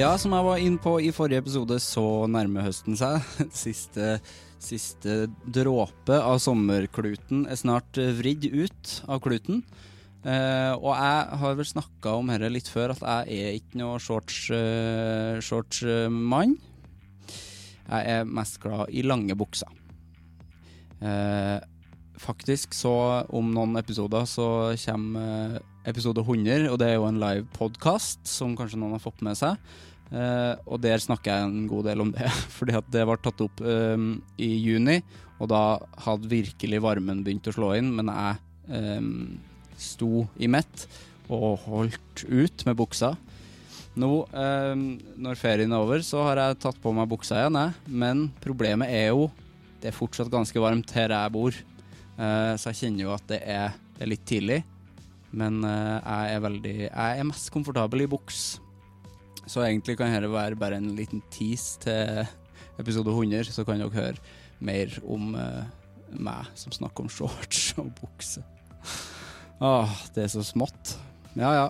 Ja, som jeg var inne på i forrige episode, så nærmer høsten seg. Siste, siste dråpe av sommerkluten er snart vridd ut av kluten. Uh, og jeg har vel snakka om dette litt før, at jeg er ikke noe shortsmann. Shorts, uh, jeg er mest glad i lange bukser. Faktisk så om noen episoder så kommer episode 100, og det er jo en live podkast som kanskje noen har fått med seg. Uh, og der snakker jeg en god del om det, fordi at det var tatt opp um, i juni. Og da hadde virkelig varmen begynt å slå inn, men jeg um, sto i mitt og holdt ut med buksa. Nå, um, når ferien er over, så har jeg tatt på meg buksa igjen, jeg. Men problemet er jo det er fortsatt ganske varmt her jeg bor. Uh, så jeg kjenner jo at det er, det er litt tidlig. Men uh, jeg er veldig Jeg er mest komfortabel i buks. Så egentlig kan dette være bare en liten tease til episode 100, så kan dere høre mer om uh, meg som snakker om shorts og bukse. Åh, det er så smått. Ja ja.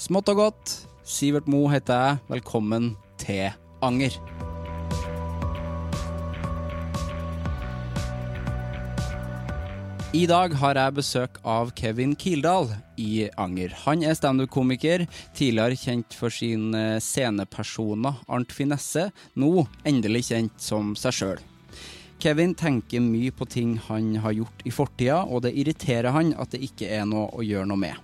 Smått og godt. Sivert Mo heter jeg. Velkommen til Anger. I dag har jeg besøk av Kevin Kildahl i Anger. Han er standup-komiker, tidligere kjent for sin scenepersoner Arnt Finesse, nå endelig kjent som seg sjøl. Kevin tenker mye på ting han har gjort i fortida, og det irriterer han at det ikke er noe å gjøre noe med.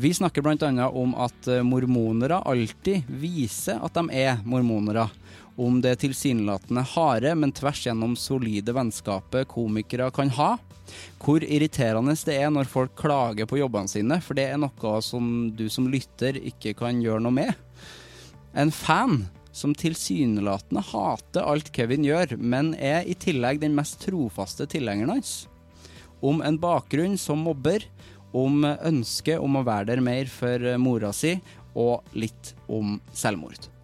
Vi snakker bl.a. om at mormonere alltid viser at de er mormonere, om det tilsynelatende harde, men tvers gjennom solide vennskapet komikere kan ha, hvor irriterende det er når folk klager på jobbene sine, for det er noe som du som lytter ikke kan gjøre noe med. En fan som tilsynelatende hater alt Kevin gjør, men er i tillegg den mest trofaste tilhengeren hans. Om en bakgrunn som mobber, om ønsket om å være der mer for mora si, og litt om selvmord.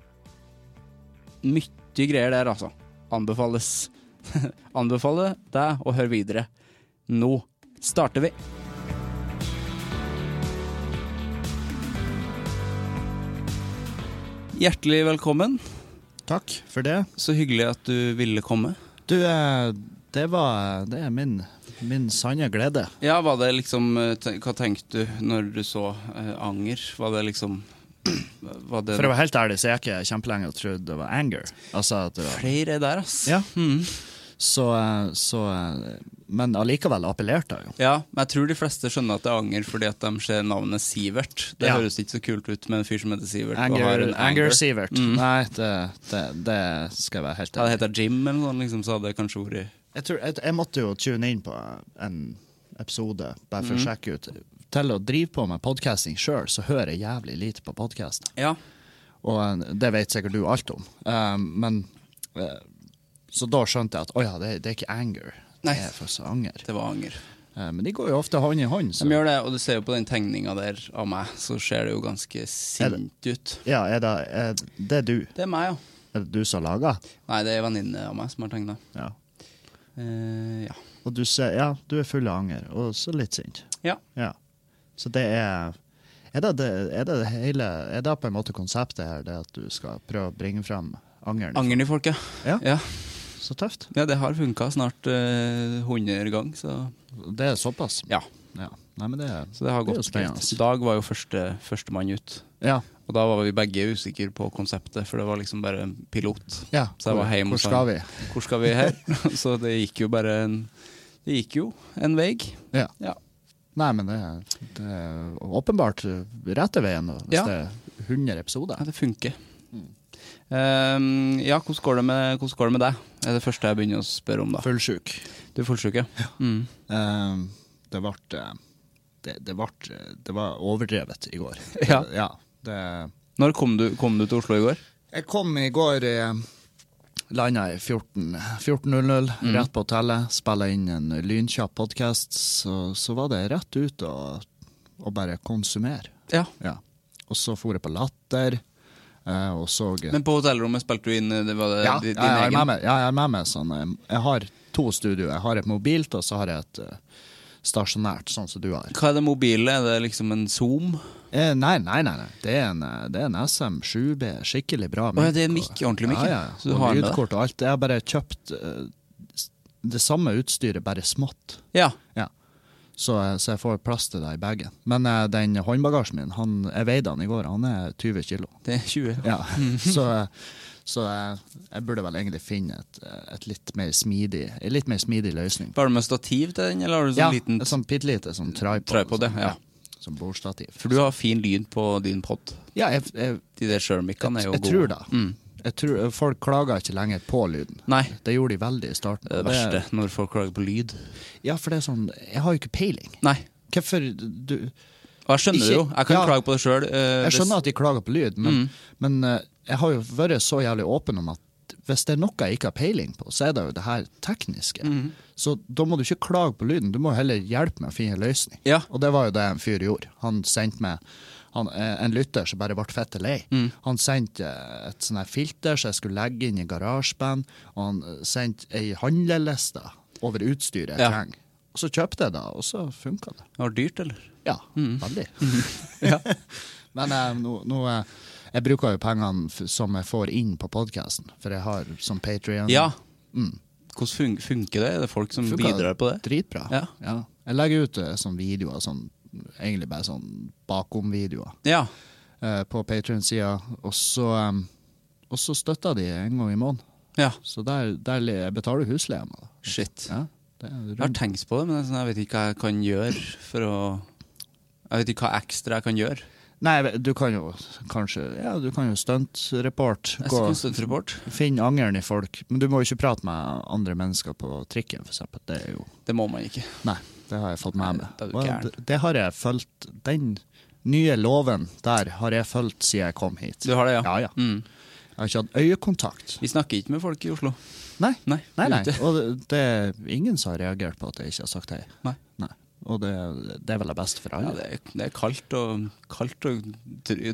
Mye greier der, altså. Anbefales. Anbefaler deg å høre videre. Nå starter vi. Hjertelig velkommen. Takk for det. Så hyggelig at du ville komme. Du, eh, det var Det er min, min sanne glede. Ja, var det liksom eh, Hva tenkte du når du så eh, anger? Var det liksom For å være helt ærlig så er jeg ikke kjempelenge og trodde det var anger. Altså det var flere der, ass? Ja. Mm. Så, eh, så eh, Men allikevel appellerte jeg jo. Ja, men jeg tror de fleste skjønner at det er anger fordi at de ser navnet Sivert. Det Ja. høres ikke så kult ut med en fyr som heter Sivert. Anger, en anger Sivert. Mm. Nei, det, det, det skal jeg være helt Hadde det heter heta Jim eller noe, sånt, liksom, så hadde det kanskje vært jeg, jeg, jeg måtte jo tune inn på en episode bare for Mhm. å sjekke ut. Til å drive på med podcasting sjøl, så hører jeg jævlig lite på podkast. Ja. Og eh, det vet sikkert du alt om. Um, men uh, Så da skjønte jeg at å ja, det, det er ikke anger. Nei. Det er faktisk anger. Det var anger. Men de går jo ofte hånd i hånd. Så. De gjør det, og du ser jo på den tegninga der av meg, så ser det jo ganske sint ut. Ja, er det, er det er du? Det er meg, ja. Er det du som har laga? Nei, det er ei venninne av meg som har tegna. Ja. Eh, ja. Og du ser, ja, du er full av anger, og så litt sint. ja. Ja. Så det er er det, det, er det det hele Er det på en måte konseptet her, det at du skal prøve å bringe frem angeren? Angeren i folket. Ja. Ja. Så tøft. ja, det har funka snart eh, 100 ganger, så Det er såpass? ja. Ja. Nei, men det Så det har Det gått spennende. greit. Dag var jo første førstemann ut. Ja. Og da var vi begge usikre på konseptet, for det var liksom bare en pilot. ja. Så jeg var hjemme Hvor skal vi? Hvor skal vi her? så det gikk jo bare en Det gikk jo en vei. Ja. Ja. Nei, men det det er åpenbart rette veien hvis Ja. det er 100 episoder. Ja, det funker. Ehm, ja, hvordan går, det med, hvordan går det med deg? Det er det første jeg begynner å spørre om, da. Fullsjuk. Du er fullsjuk, ja? Mm. Um, det ble det, det, ble, det var overdrevet i går. Ja. ja det, Når kom du, kom du til Oslo i går? jeg kom i går eh, Landa i 14 14.00, Mm. rett på hotellet. Spilla inn en lynkjapp podkast. Så, så var det rett ut og, og bare konsumere. Ja. Ja. Og så for jeg på Latter, eh, og så Men på hotellrommet spilte du inn det var det, ja, din, jeg egen? med ja, jeg har med meg sånn eh, Jeg har to studio. Jeg har et mobilt, og så har jeg et eh, stasjonært, sånn som du har. Hva er det mobile? Er det liksom en Zoom? Eh, nei, nei, nei. nei. Det er en, eh, det er en SM 7B. Skikkelig bra ja, det er mikk, ordentlig mikk, Ja, ja. ja. Så du og lydkort og alt. Jeg har bare kjøpt eh, det samme utstyret, bare smått. Ja. Ja. Så, eh, så jeg får plass til det i bagen. Men eh, den håndbagasjen min, han, jeg veide han i går, han er 20 kilo. Det er 20. Ja. så eh, så jeg, jeg burde vel egentlig finne et, et litt mer smidig, litt mer smidig løsning. Bare med stativ til den, eller har du sånn Ja, liten sånn bitte lite sånn tripod. Tripod, ja, ja. Som bordstativ. For du har fin lyd på din pod. Ja, jeg, jeg, De der Shermickene er jo jeg gode. tror det. Mm. Jeg tror, folk klager ikke lenger på lyden. Nei, Det gjorde de veldig i starten. det er det verste når folk klager på lyd. Ja, for det er sånn Jeg har jo ikke peiling. Nei. Hvorfor du Og jeg skjønner det jo. Jeg kan ja. klage på det sjøl. Jeg skjønner at de klager på lyd, men, Mm. men uh, jeg har jo vært så jævlig åpen om at hvis det er noe jeg ikke har peiling på, så er det jo det her tekniske. Mm. Så da må du ikke klage på lyden, du må heller hjelpe meg å finne en løsning. Ja. Og det var jo det en fyr gjorde. Han sendte meg han, eh, en lytter som bare ble fette lei. Mm. Han sendte eh, et sånn her filter som jeg skulle legge inn i garasjeband, og han sendte ei handleliste over utstyret jeg Ja. trenger. Og så kjøpte jeg det, og så funka det. Det var dyrt, eller? Ja, Mm. veldig. Ja. Men eh, nå, nå Jeg bruker jo pengene som jeg får inn på podkasten, for jeg har som Patrion. ja. Mm. Hvordan fun funker det? Er det folk som Funker bidrar på det? Dritbra. Ja. Jeg legger ut eh, sånne videoer, sånn, egentlig bare sånn bakom-videoer, Ja. uh, på Patrion-sida, og så eh, og så støtter de en gang i måneden. ja. Så der, der jeg betaler husleia mi. da. Shit. Ja, det Jeg har tenkt på det, men sånn, jeg vet ikke hva jeg kan gjøre for å Jeg vet ikke hva ekstra jeg kan gjøre. Nei, du kan jo kanskje Ja, du kan jo stuntreport. Gå. Finn angeren i folk. Men du må jo ikke prate med andre mennesker på trikken, for. Det er jo Det må man ikke. Nei, det har jeg fått med meg. Det, det, det har jeg fulgt. Den nye loven der har jeg fulgt siden jeg kom hit. Du har det, ja? Ja, ja. Mm. Jeg har ikke hatt øyekontakt. Vi snakker ikke med folk i Oslo. Nei. Nei. Nei, nei. Og det, det er ingen som har reagert på at jeg ikke har sagt hei. Nei. Og det, det er vel det beste for Ja, det, er, det er kaldt og, kaldt og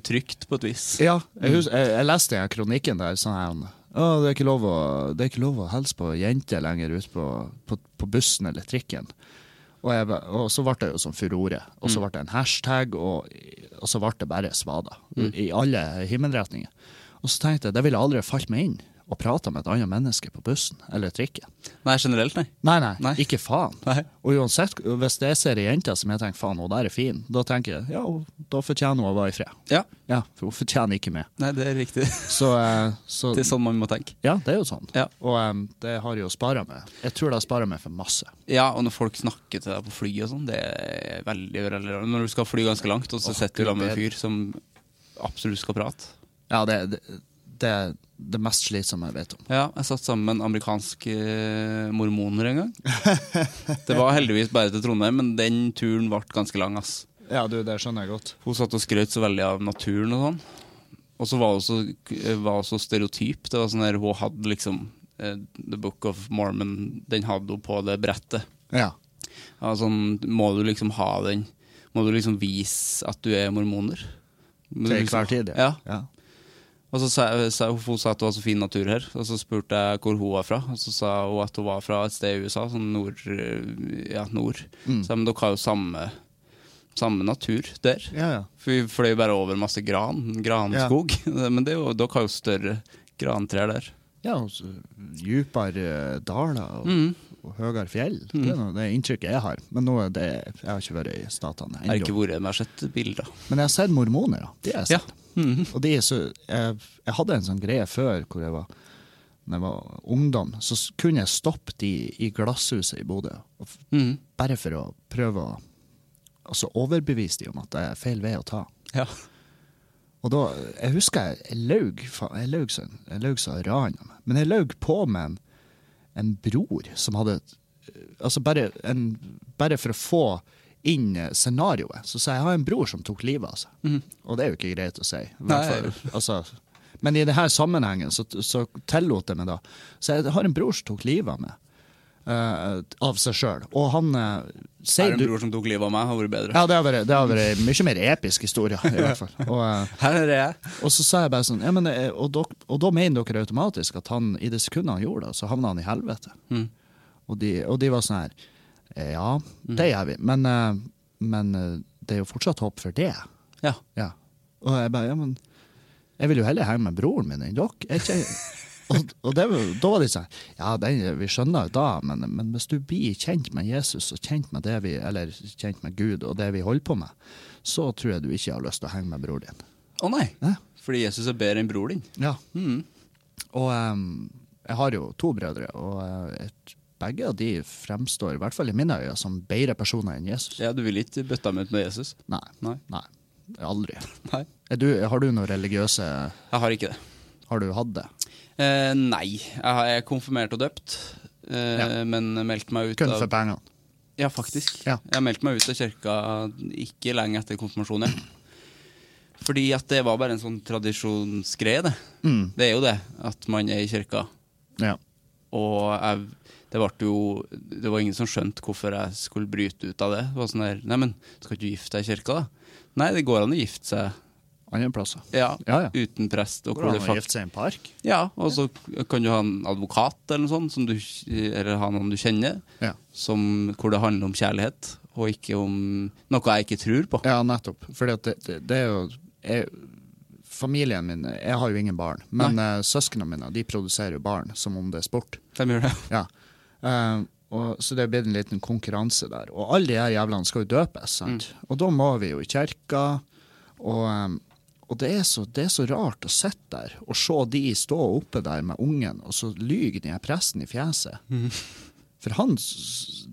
trygt på et vis. Ja, jeg, husker, jeg, jeg leste den kronikken der sånn her Oh, det, er å, det er ikke lov å hilse på jenter lenger ute på, på, på bussen eller trikken. Og, jeg, og så ble det jo sånn furore. Og så ble det en hashtag, og, og så ble det bare svada. I alle himmelretninger. Og så tenkte jeg, det ville aldri falt meg inn å prata med et annet menneske på bussen eller trikken. Nei, generelt, nei. Nei, nei, Nei. ikke faen. Nei. Og uansett, hvis jeg ser ei jente som jeg tenker faen, hun der er fin, da tenker jeg ja, da fortjener hun å være i fred. Ja. Ja, for hun fortjener ikke meg. Nei, det er riktig. Så, uh, så Det er sånn man må tenke. ja, det er jo sånn. Ja. Og um, det har jo spara meg. Jeg tror det har spara meg for masse. Ja, og når folk snakker til deg på fly og sånn, det er veldig veldig. Når du skal fly ganske langt, og så Åh, sitter du sammen med en fyr som absolutt skal prate. Ja, det, det, det er det mest slitsomme jeg vet om. Ja, jeg satt sammen med en amerikansk eh, mormoner en gang. Det var heldigvis bare til Trondheim, men den turen ble ganske lang, ass. Ja, du, det skjønner jeg godt. Hun satt og skrøt så veldig av naturen og sånn. Og så var hun så, var hun så stereotyp. Det var sånn der, Hun hadde liksom eh, The Book of Mormon, den hadde hun på det brettet. Ja. Ja, sånn, må du liksom ha den Må du liksom vise at du er mormoner? Må du Til liksom- hver tid, Ja. ja. Og så sa, sa, hun sa at det var så fin natur her, og så spurte jeg hvor hun var fra. Og så sa hun at hun var fra et sted i USA, sånn nord. Ja, nord. Mm. Så, men dere har jo samme, samme natur der. Ja, ja. For vi fløy bare over masse gran, granskog. Men det er jo, dere har jo større grantrær der. Ja, og så djupere eh, daler og, Mm. Og høyere fjell. Det er noe, det inntrykket jeg har. Men nå er det, jeg har ikke vært i statene Jeg har ikke vært, men jeg har sett bilder. Men jeg har sett mormoner, da. De har jeg Ja. Mm. Og de er så, jeg, jeg hadde en sånn greie før hvor jeg var når jeg var ungdom, så kunne jeg stoppe de i glasshuset i Bodø. Mhm. Bare for å prøve å altså overbevise de om at det er feil vei å ta. Ja. Og da, Jeg husker jeg, jeg løg, så, jeg laug så ran. Men jeg løy på med en, en bror som hadde Altså bare, en, bare for å få inn eh, scenarioet, så sa jeg jeg har en bror som tok livet av seg. Mm. Og det er jo ikke greit å si. Altså, men i denne sammenhengen så, så tillot jeg meg da. Så jeg har en bror som tok livet av meg. Eh, av seg sjøl. Og han uh, Er sier en bror som tok livet av meg, har vært bedre. Ja, det har vært, det har vært en mye mer episk historie, i hvert fall. Og, uh, Her er jeg. og så sa jeg bare sånn ja, men, og, dok, og da mener dere automatisk at han i det sekundet han gjorde det, så havna han i helvete. Mm. Og, de, og de var sånn her Ja, det gjør vi, men, men det er jo fortsatt håp for det. Ja. Ja. Og jeg bare, ja, men jeg vil jo heller henge med broren min enn dere. Jeg er og og det, da var de sånn Ja, den, vi skjønner jo da, men, men hvis du blir kjent med Jesus og kjent med det vi, eller kjent med Gud og det vi holder på med, så tror jeg du ikke har lyst til å henge med broren din. Å nei. Ja. Fordi Jesus er bedre enn bror din. Ja. Mm. Og um, jeg har jo to brødre, og eh, et, begge av de fremstår, i hvert fall i mine øyne, som bedre personer enn Jesus. Ja, du vil ikke dem ut med Jesus? Nei. Nei. Nei. Aldri. Nei. Du, har du noe religiøse Jeg har ikke det. Har du hatt det? Eh, nei. Jeg er konfirmert og døpt, eh, Ja. men meldte meg ut Kun for pengene? Ja, faktisk. Ja. Jeg meldte meg ut av kirka ikke lenge etter konfirmasjonen. Fordi at det var bare en sånn tradisjonsgreie, det. Mm. Det er jo det, at man er i kirka. Ja. Og jeg, det ble jo Det var ingen som skjønte hvorfor jeg skulle bryte ut av det. Det var sånn der, Nei, men skal ikke du gifte deg i kirka, da? Nei, det går an å gifte seg Andre plasser? ja, Ja, ja. uten prest. Og Går hvor det an å gifte seg i en park? ja, og så kan du ha en advokat eller noe sånt, som du, eller ha noen du kjenner, Ja. som, hvor det handler om kjærlighet, og ikke om noe jeg ikke tror på. Ja, nettopp. At det, det, det er jo jeg, Familien min Jeg har jo ingen barn, men uh, søsknene mine de produserer jo barn som om det er sport. De gjør det. Ja. Uh, og, så det er blitt en liten konkurranse der. Og alle de her jævlene skal jo døpes, sant? Og da må vi jo i kirka. Og, eh, og det, er så, det er så rart å sitte der og se de stå oppe der med ungen, og så lyver de her presten i fjeset. For han,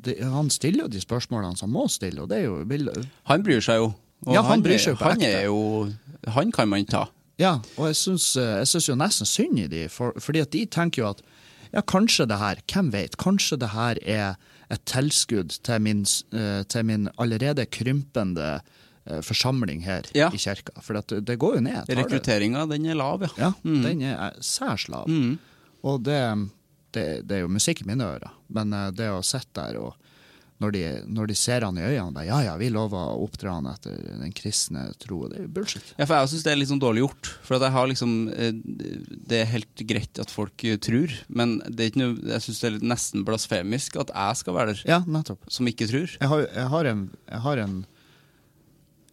de, han stiller jo de spørsmålene som han må stille, og det er jo vil, Han bryr seg jo. Ja, han bryr seg jo på han ekte. jo Han kan man ta. Ja, og jeg syns, jo nesten synd i de, for, fordi at de tenker jo at ja, kanskje det her, hvem vet, kanskje det her er et tilskudd til min, eh, til min allerede krympende forsamling her Ja. i kirka. For at det, går jo ned. Rekrutteringa, den er lav, ja. Ja, den er særs lav. Mm. Og det, det, det er jo musikk i mine ører, men eh, det å sitte der og når de, når de ser han i øynene, bare, ja ja, vi lover å oppdra han etter den kristne tro, det er jo bullshit. Ja, for jeg syns det er litt sånn dårlig gjort. For at jeg har liksom eh, Det er helt greit at folk eh, tror, men det er ikke noe, jeg syns det er nesten blasfemisk at jeg skal være der, Ja, nettopp. som ikke tror. Jeg har, jeg har en, jeg, har en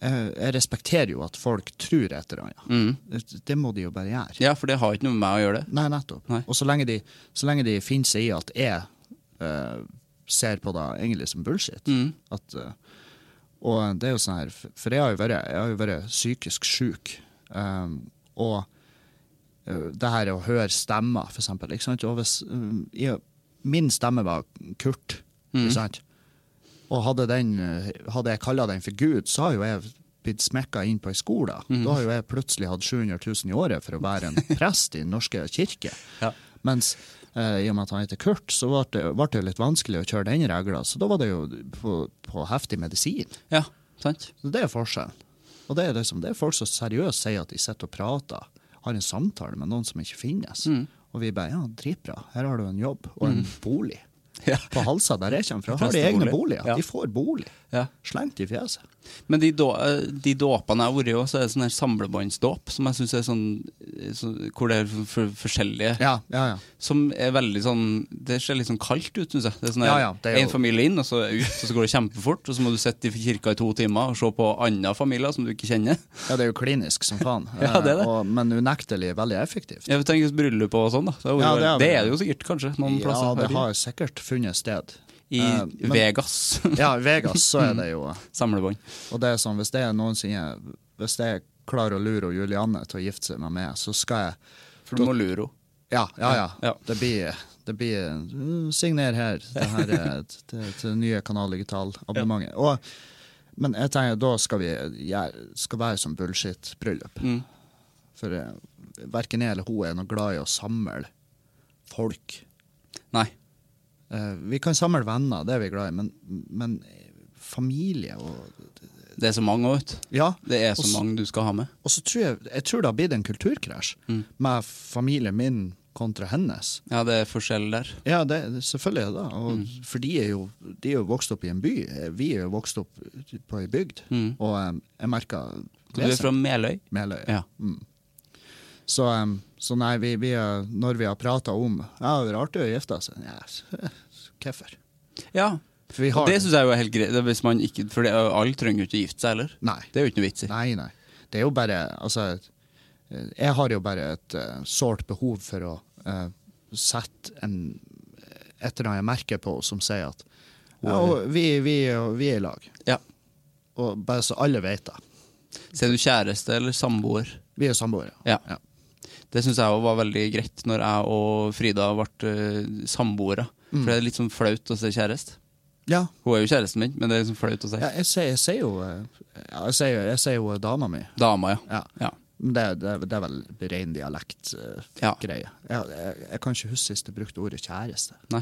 jeg, respekterer jo at folk tror et eller annet. Mm. Det, det må de jo bare gjøre. Ja, for det har ikke noe med meg å gjøre det. Nei, nettopp. Nei. Og så lenge, de, så lenge de finner seg i at jeg uh, ser på det egentlig som bullshit Mm. at, uh, Og det er jo sånn her For jeg har jo vært, jeg har jo vært psykisk sjuk. Um, og uh, det her å høre stemmer, for eksempel. Ikke sant? Og hvis, jeg, min stemme var Kurt, Mm. ikke sant? Og hadde, den, hadde jeg kalla den for Gud, så har jo jeg blitt smekka inn på ei skole. Mm. Da har jo jeg plutselig hatt 700 000 i året for å være en prest i Den norske kirke. Ja. Mens eh, i og med at han heter Kurt, så ble det, ble det litt vanskelig å kjøre den regla. Så da var det jo på, på heftig medisin. Ja, sant? Så det er forskjellen. Og det er, liksom, det er folk som seriøst sier at de sitter og prater, har en samtale med noen som ikke finnes. Mm. Og vi bare ja, dritbra, her har du en jobb og en bolig. Ja. På Halsa, der jeg kommer fra, har de egne boliger. Ja. De får bolig. ja. Slengt i fjeset. Men de, då, eh, de dåpene jeg har vært i også, så er sånn samlebåndsdåp, som jeg syns er sånn, så, Hvor det er for, for, forskjellige. Ja, ja, ja. Som er veldig sånn Det ser litt sånn kaldt ut, syns jeg. Det er sånn Ja, ja, er jo- En familie inn, og så ut, og så går det kjempefort. Og så må du sitte i kirka i to timer og se på andre familier som du ikke kjenner. Ja, det er jo klinisk som faen. Ja, det er det. Eh, Og, men unektelig veldig effektivt. Jeg tenker bryllup og sånn, da. Det, Ja, er det er det det. er det jo sikkert, kanskje. Noen Ja, plasser. det har sikkert funnet sted. I uh, men- Vegas. Ja, i Vegas så er det jo Samlebånd. Og det er sånn, hvis det er noensinne Hvis jeg klarer å lure Julianne til å gifte seg med meg, så skal jeg For du må lure henne. Ja, ja, ja. Ja. Det blir, det blir uh, Signer her. Det her er til, det nye Kanal Digital-abonnementet. Og Men jeg tenker, da skal vi gjøre, skal være som bullshit-bryllup. Mm. For uh, verken jeg eller hun er noe glad i å samle folk. Nei. Eh, vi kan samle venner, det er vi glad i, men, men familie og Det er så mange vet. Ja. Det er så også, mange du skal ha med. Og så tror jeg, jeg tror det har blitt en kulturkrasj Mm. med familien min kontra hennes. Ja, det er forskjell der. Ja, det, selvfølgelig er det. Og, Mm. For de er, jo, de er jo vokst opp i en by. Vi er jo vokst opp på ei bygd. Mm. Og um, jeg merker Du er fra Meløy? Meløy. Ja. Mm. Så, um, så nei, vi, vi er, når vi har prata om Ja, det er artig å gifte seg. Ja, hvorfor? Ja. Har det syns jeg er helt greit. er Hvis man ikke, for det, alle trenger jo ikke gifte seg heller. Nei. Det er jo ikke noe vits i. Nei, nei. Det er jo bare Altså, jeg har jo bare et uh, sårt behov for å uh, sette en, et eller annet merke på som sier at ja, vi, vi, vi er i lag. Ja. Og bare så alle vet det. Ser du kjæreste eller samboer? Vi er samboere. Ja. Ja. Det syns jeg òg var veldig greit når jeg og Frida ble uh, samboere. Mm. For det er litt sånn flaut å si kjæreste. Ja, Hun er jo kjæresten min, men det er liksom flaut å si. ja jeg, sier, jeg sier jo eh, jeg, sier, jeg sier jo dama mi. Dama, ja. Ja. Det, det, det er vel ren dialektgreie. Ja. jeg, jeg, jeg kan ikke huske sist jeg brukte ordet kjæreste. Nei.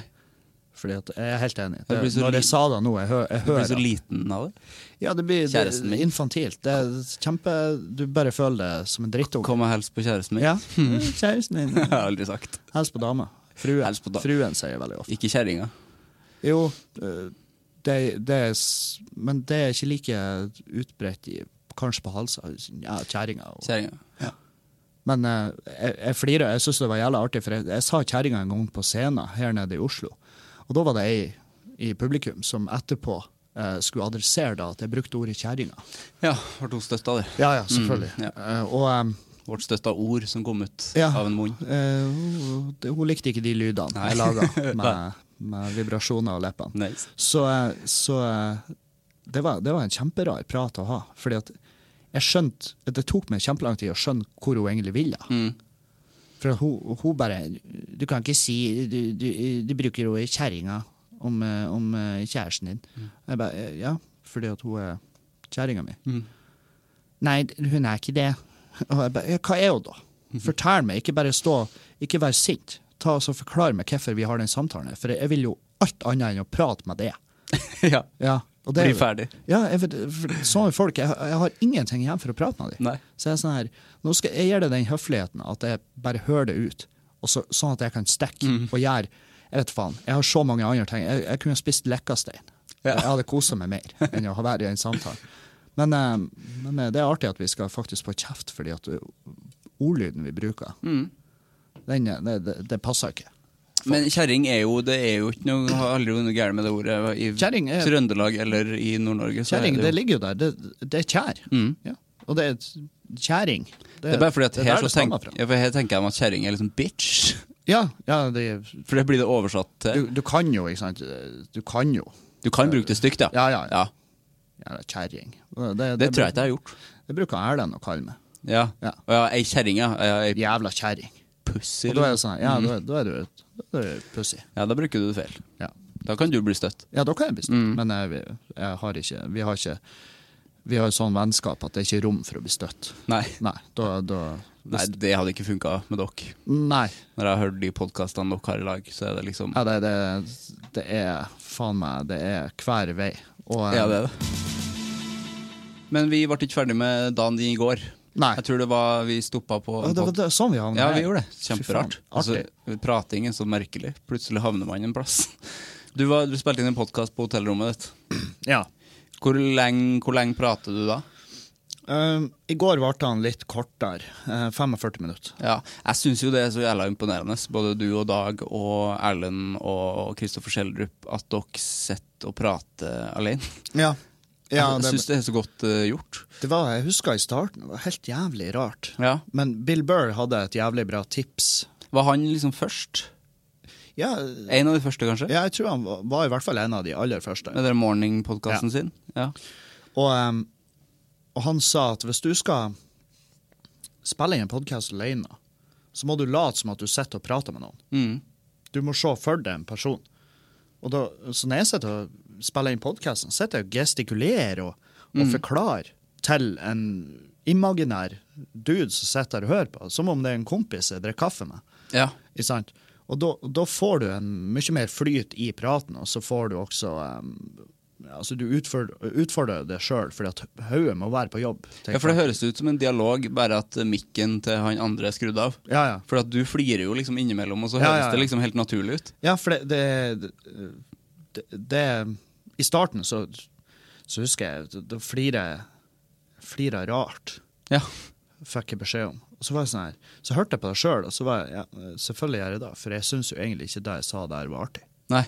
Fordi jeg er helt enig. Det Det, når jeg sa det nå, jeg, hø, jeg Du blir så liten av det. Ja, det blir Kjæresten min. infantilt. Det er kjempe Du bare føler det som en drittunge. Kom og hils på kjæresten min. Ja. Kjæresten din. Jeg har aldri sagt. Hils på dama. Fruen. På da- Fruen sier jeg veldig ofte. Ikke kjerringa. Jo, det, det er Men det er ikke like utbredt i Kanskje på halsa. Ja, kjerringa. og- Ja. Men jeg, jeg flirer. Jeg syns det var jævla artig, for jeg, jeg sa kjerringa en gang på scenen her nede i Oslo. Og da var det ei i publikum som etterpå eh, skulle adressere da at jeg brukte ordet kjerringa. ja, ble hun støtta, det. Ja, ja, selvfølgelig. Mm, ja. Eh, og Um, Ble støtta ord som kom ut Ja. av en munn. eh, hun, hun likte ikke de lydene Nei. jeg laga, med, med vibrasjoner og leppene. Nice. Så, eh, så eh, det, var, det var en kjemperar prat å ha. Fordi at jeg skjønte Det tok meg kjempelang tid å skjønne hvor hun egentlig ville. Mm. For hun, hun bare Du kan ikke si Du, du, du bruker ordet kjerringa om, eh, om eh, kjæresten din. Jeg bare eh, Ja, fordi at hun er kjerringa mi. Mm. Nei, hun er ikke det. Og jeg bare, hva er hun da? Fortell meg, ikke bare stå, ikke vær sint. Ta oss og Forklar meg hvorfor vi har den samtalen. For jeg vil jo alt annet enn å prate med det. ja. Ja, og det Bli ferdig. Ja, jeg, for sånne folk, jeg, jeg har ingenting igjen for å prate med dem. Nei. Så jeg er sånn her, nå skal jeg gjøre det den høfligheten at jeg bare hører det ut, så, sånn at jeg kan stikke Mm. og gjøre Jeg vet faen, jeg har så mange andre ting. Jeg, jeg kunne spist lekkastein. Ja. Jeg hadde kosa meg mer enn å ha vært i en samtale. Men, eh, men eh, det er artig at vi skal faktisk få kjeft, fordi at eh, ordlyden vi bruker, Mm. den, det, det, det passer ikke. Men kjerring er jo Det er jo ikke noe har aldri noe gærent med det ordet. I er- Trøndelag eller i Nord-Norge. så er Kjerring, det det ligger jo der. Det, det er kjær. Mm. Ja. Og det er kjerring. kjæring. Det er bare fordi at er her, så det tenk, ja, her tenker jeg at kjerring er liksom bitch. Ja, ja det, For det blir det oversatt til. du, du kan jo, ikke sant. Du kan jo. Du kan bruke det stygt, ja. Ja, ja. ja. ja. Kjerring. Det, det, Det tror jeg ikke jeg har gjort. Det bruker Erlend å kalle meg. Ja. Ja. Ja, ei kjerring, ja. Jævla kjerring. pussy. Og da er liksom. det sånn, ja, da, da er du et- er du. Ja, da bruker du det feil. Ja. Da kan du bli støtt. ja, da kan jeg bli støtt, Mm. men jeg, jeg har ikke Vi har ikke vi har sånn vennskap at det er ikke rom for å bli støtt. Nei. Nei, da, da Nei, det hadde ikke funka med dere. Nei. Når jeg har hørt de podkastene dere har i lag, så er det liksom Ja, det, det, det er faen meg Det er hver vei. Og, Ja, det er det. Men vi ble ikke ferdig med dagen din i går. Nei. Jeg tror det var vi stoppa på Ja, det var det, sånn vi havna Ja, vi gjorde det. Kjemperart. Altså, prating er så merkelig. Plutselig havner man en plass. Du, var, du spilte inn en podkast på hotellrommet ditt. Ja. Hvor lenge, hvor lenge prater du da? Uh, I går varte han litt kortere. Uh, 45 minutter. Ja, Jeg syns jo det er så jævla imponerende, både du og Dag og Erlend og Kristoffer Schjelderup, at dere sitter og prater alene. Ja. Ja jeg det, syns det er så godt uh, gjort. det var, jeg husker i starten, det var helt jævlig rart. Ja. Men Bill Burr hadde et jævlig bra tips. Var han liksom først? Ja, En av de første, kanskje? ja jeg tror han var, var i hvert fall en av de aller første. Med den morning-podkasten sin? Ja. Og, um, og han sa at hvis du skal spille inn en podkast alene, så må du late som at du sitter og prater med noen. Mm. Du må se for deg en person. Og da, så når jeg sitter og spiller inn podkasten, sitter jeg og gestikulerer og, og forklarer til en imaginær dude som sitter og hører på, som om det er en kompis jeg drikker kaffe med. ja. Og da, får du en mye mer flyt i praten, og så får du også um, Altså, du utfordrer, utfordrer deg sjøl, fordi at hodet må være på jobb. Ja, for det høres ut som en dialog, bare at mikken til han andre er skrudd av. Ja, ja. For at du flirer jo liksom innimellom, og så høres ja. det liksom helt naturlig ut. Ja, for det, det, det, det I starten så, så husker jeg Da, flirer jeg rart, Ja. fikk jeg beskjed om. Og så var jeg sånn her, så hørte jeg på det sjøl, og så var jeg ja, selvfølgelig gjør jeg det, for jeg syns jo egentlig ikke det jeg sa der, var artig. Nei.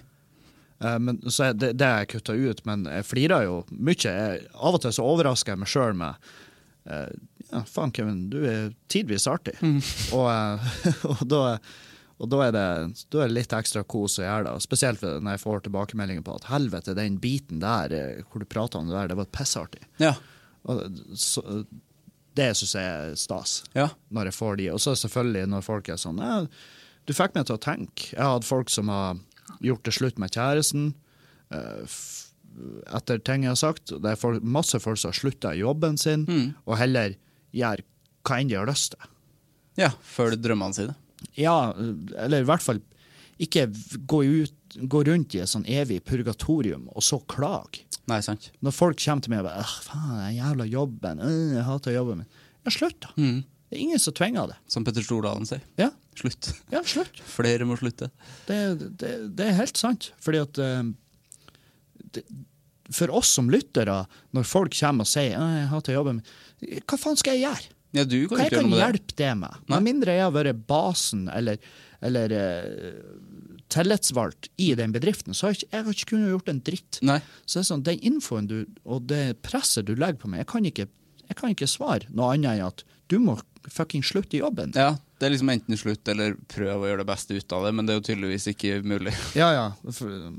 Eh, men, så jeg, det, det jeg kutta ut, men jeg flirer jo mye. Jeg, av og til så overrasker jeg meg sjøl med eh, Ja, faen, Kevin, du er tidvis artig. Og, eh, og, da, og da, er det, da er det litt ekstra kos å gjøre det. Spesielt når jeg får tilbakemeldinger på at helvete, den biten der eh, hvor du prata om det der, det var pissartig. Ja. Og så, det syns jeg er stas, Ja. når jeg får de. Og så selvfølgelig når folk er sånn Du fikk meg til å tenke. Jeg har hatt folk som har gjort det slutt med kjæresten eh, etter ting jeg har sagt. Det er folk, masse folk som har slutta i jobben sin, og heller gjør hva enn de har lyst til. ja. Følg drømmene sine. Ja, eller i hvert fall ikke gå, ut, gå rundt i et sånn evig purgatorium og så klage. Nei, sant. Når folk kommer til meg og bare «Åh, faen, den jævla jobben, øh, jeg hater jobben min. Ja, slutt, da. Det er ingen som tvinger det. Som Petter Stordalen sier. Ja, Slutt. ja slutt. Flere må slutte. Det, det, det er helt sant. Fordi at eh, det, For oss som lyttere, når folk kommer og sier «Åh, jeg hater jobben min, hva faen skal jeg gjøre? Ja, du kan Hva jeg kan hjelpe det med? Med mindre jeg har vært basen eller, eller uh, tillitsvalgt i den bedriften, så har jeg, ikke, jeg har ikke kunnet gjort en dritt. Nei. Så det er sånn, Den infoen du, og det presset du legger på meg, jeg kan ikke, jeg kan ikke svare noe annet enn at du må fucking slutte i jobben. Ja, det er liksom enten slutt eller prøv å gjøre det beste ut av det, men det er jo tydeligvis ikke mulig. Ja, ja.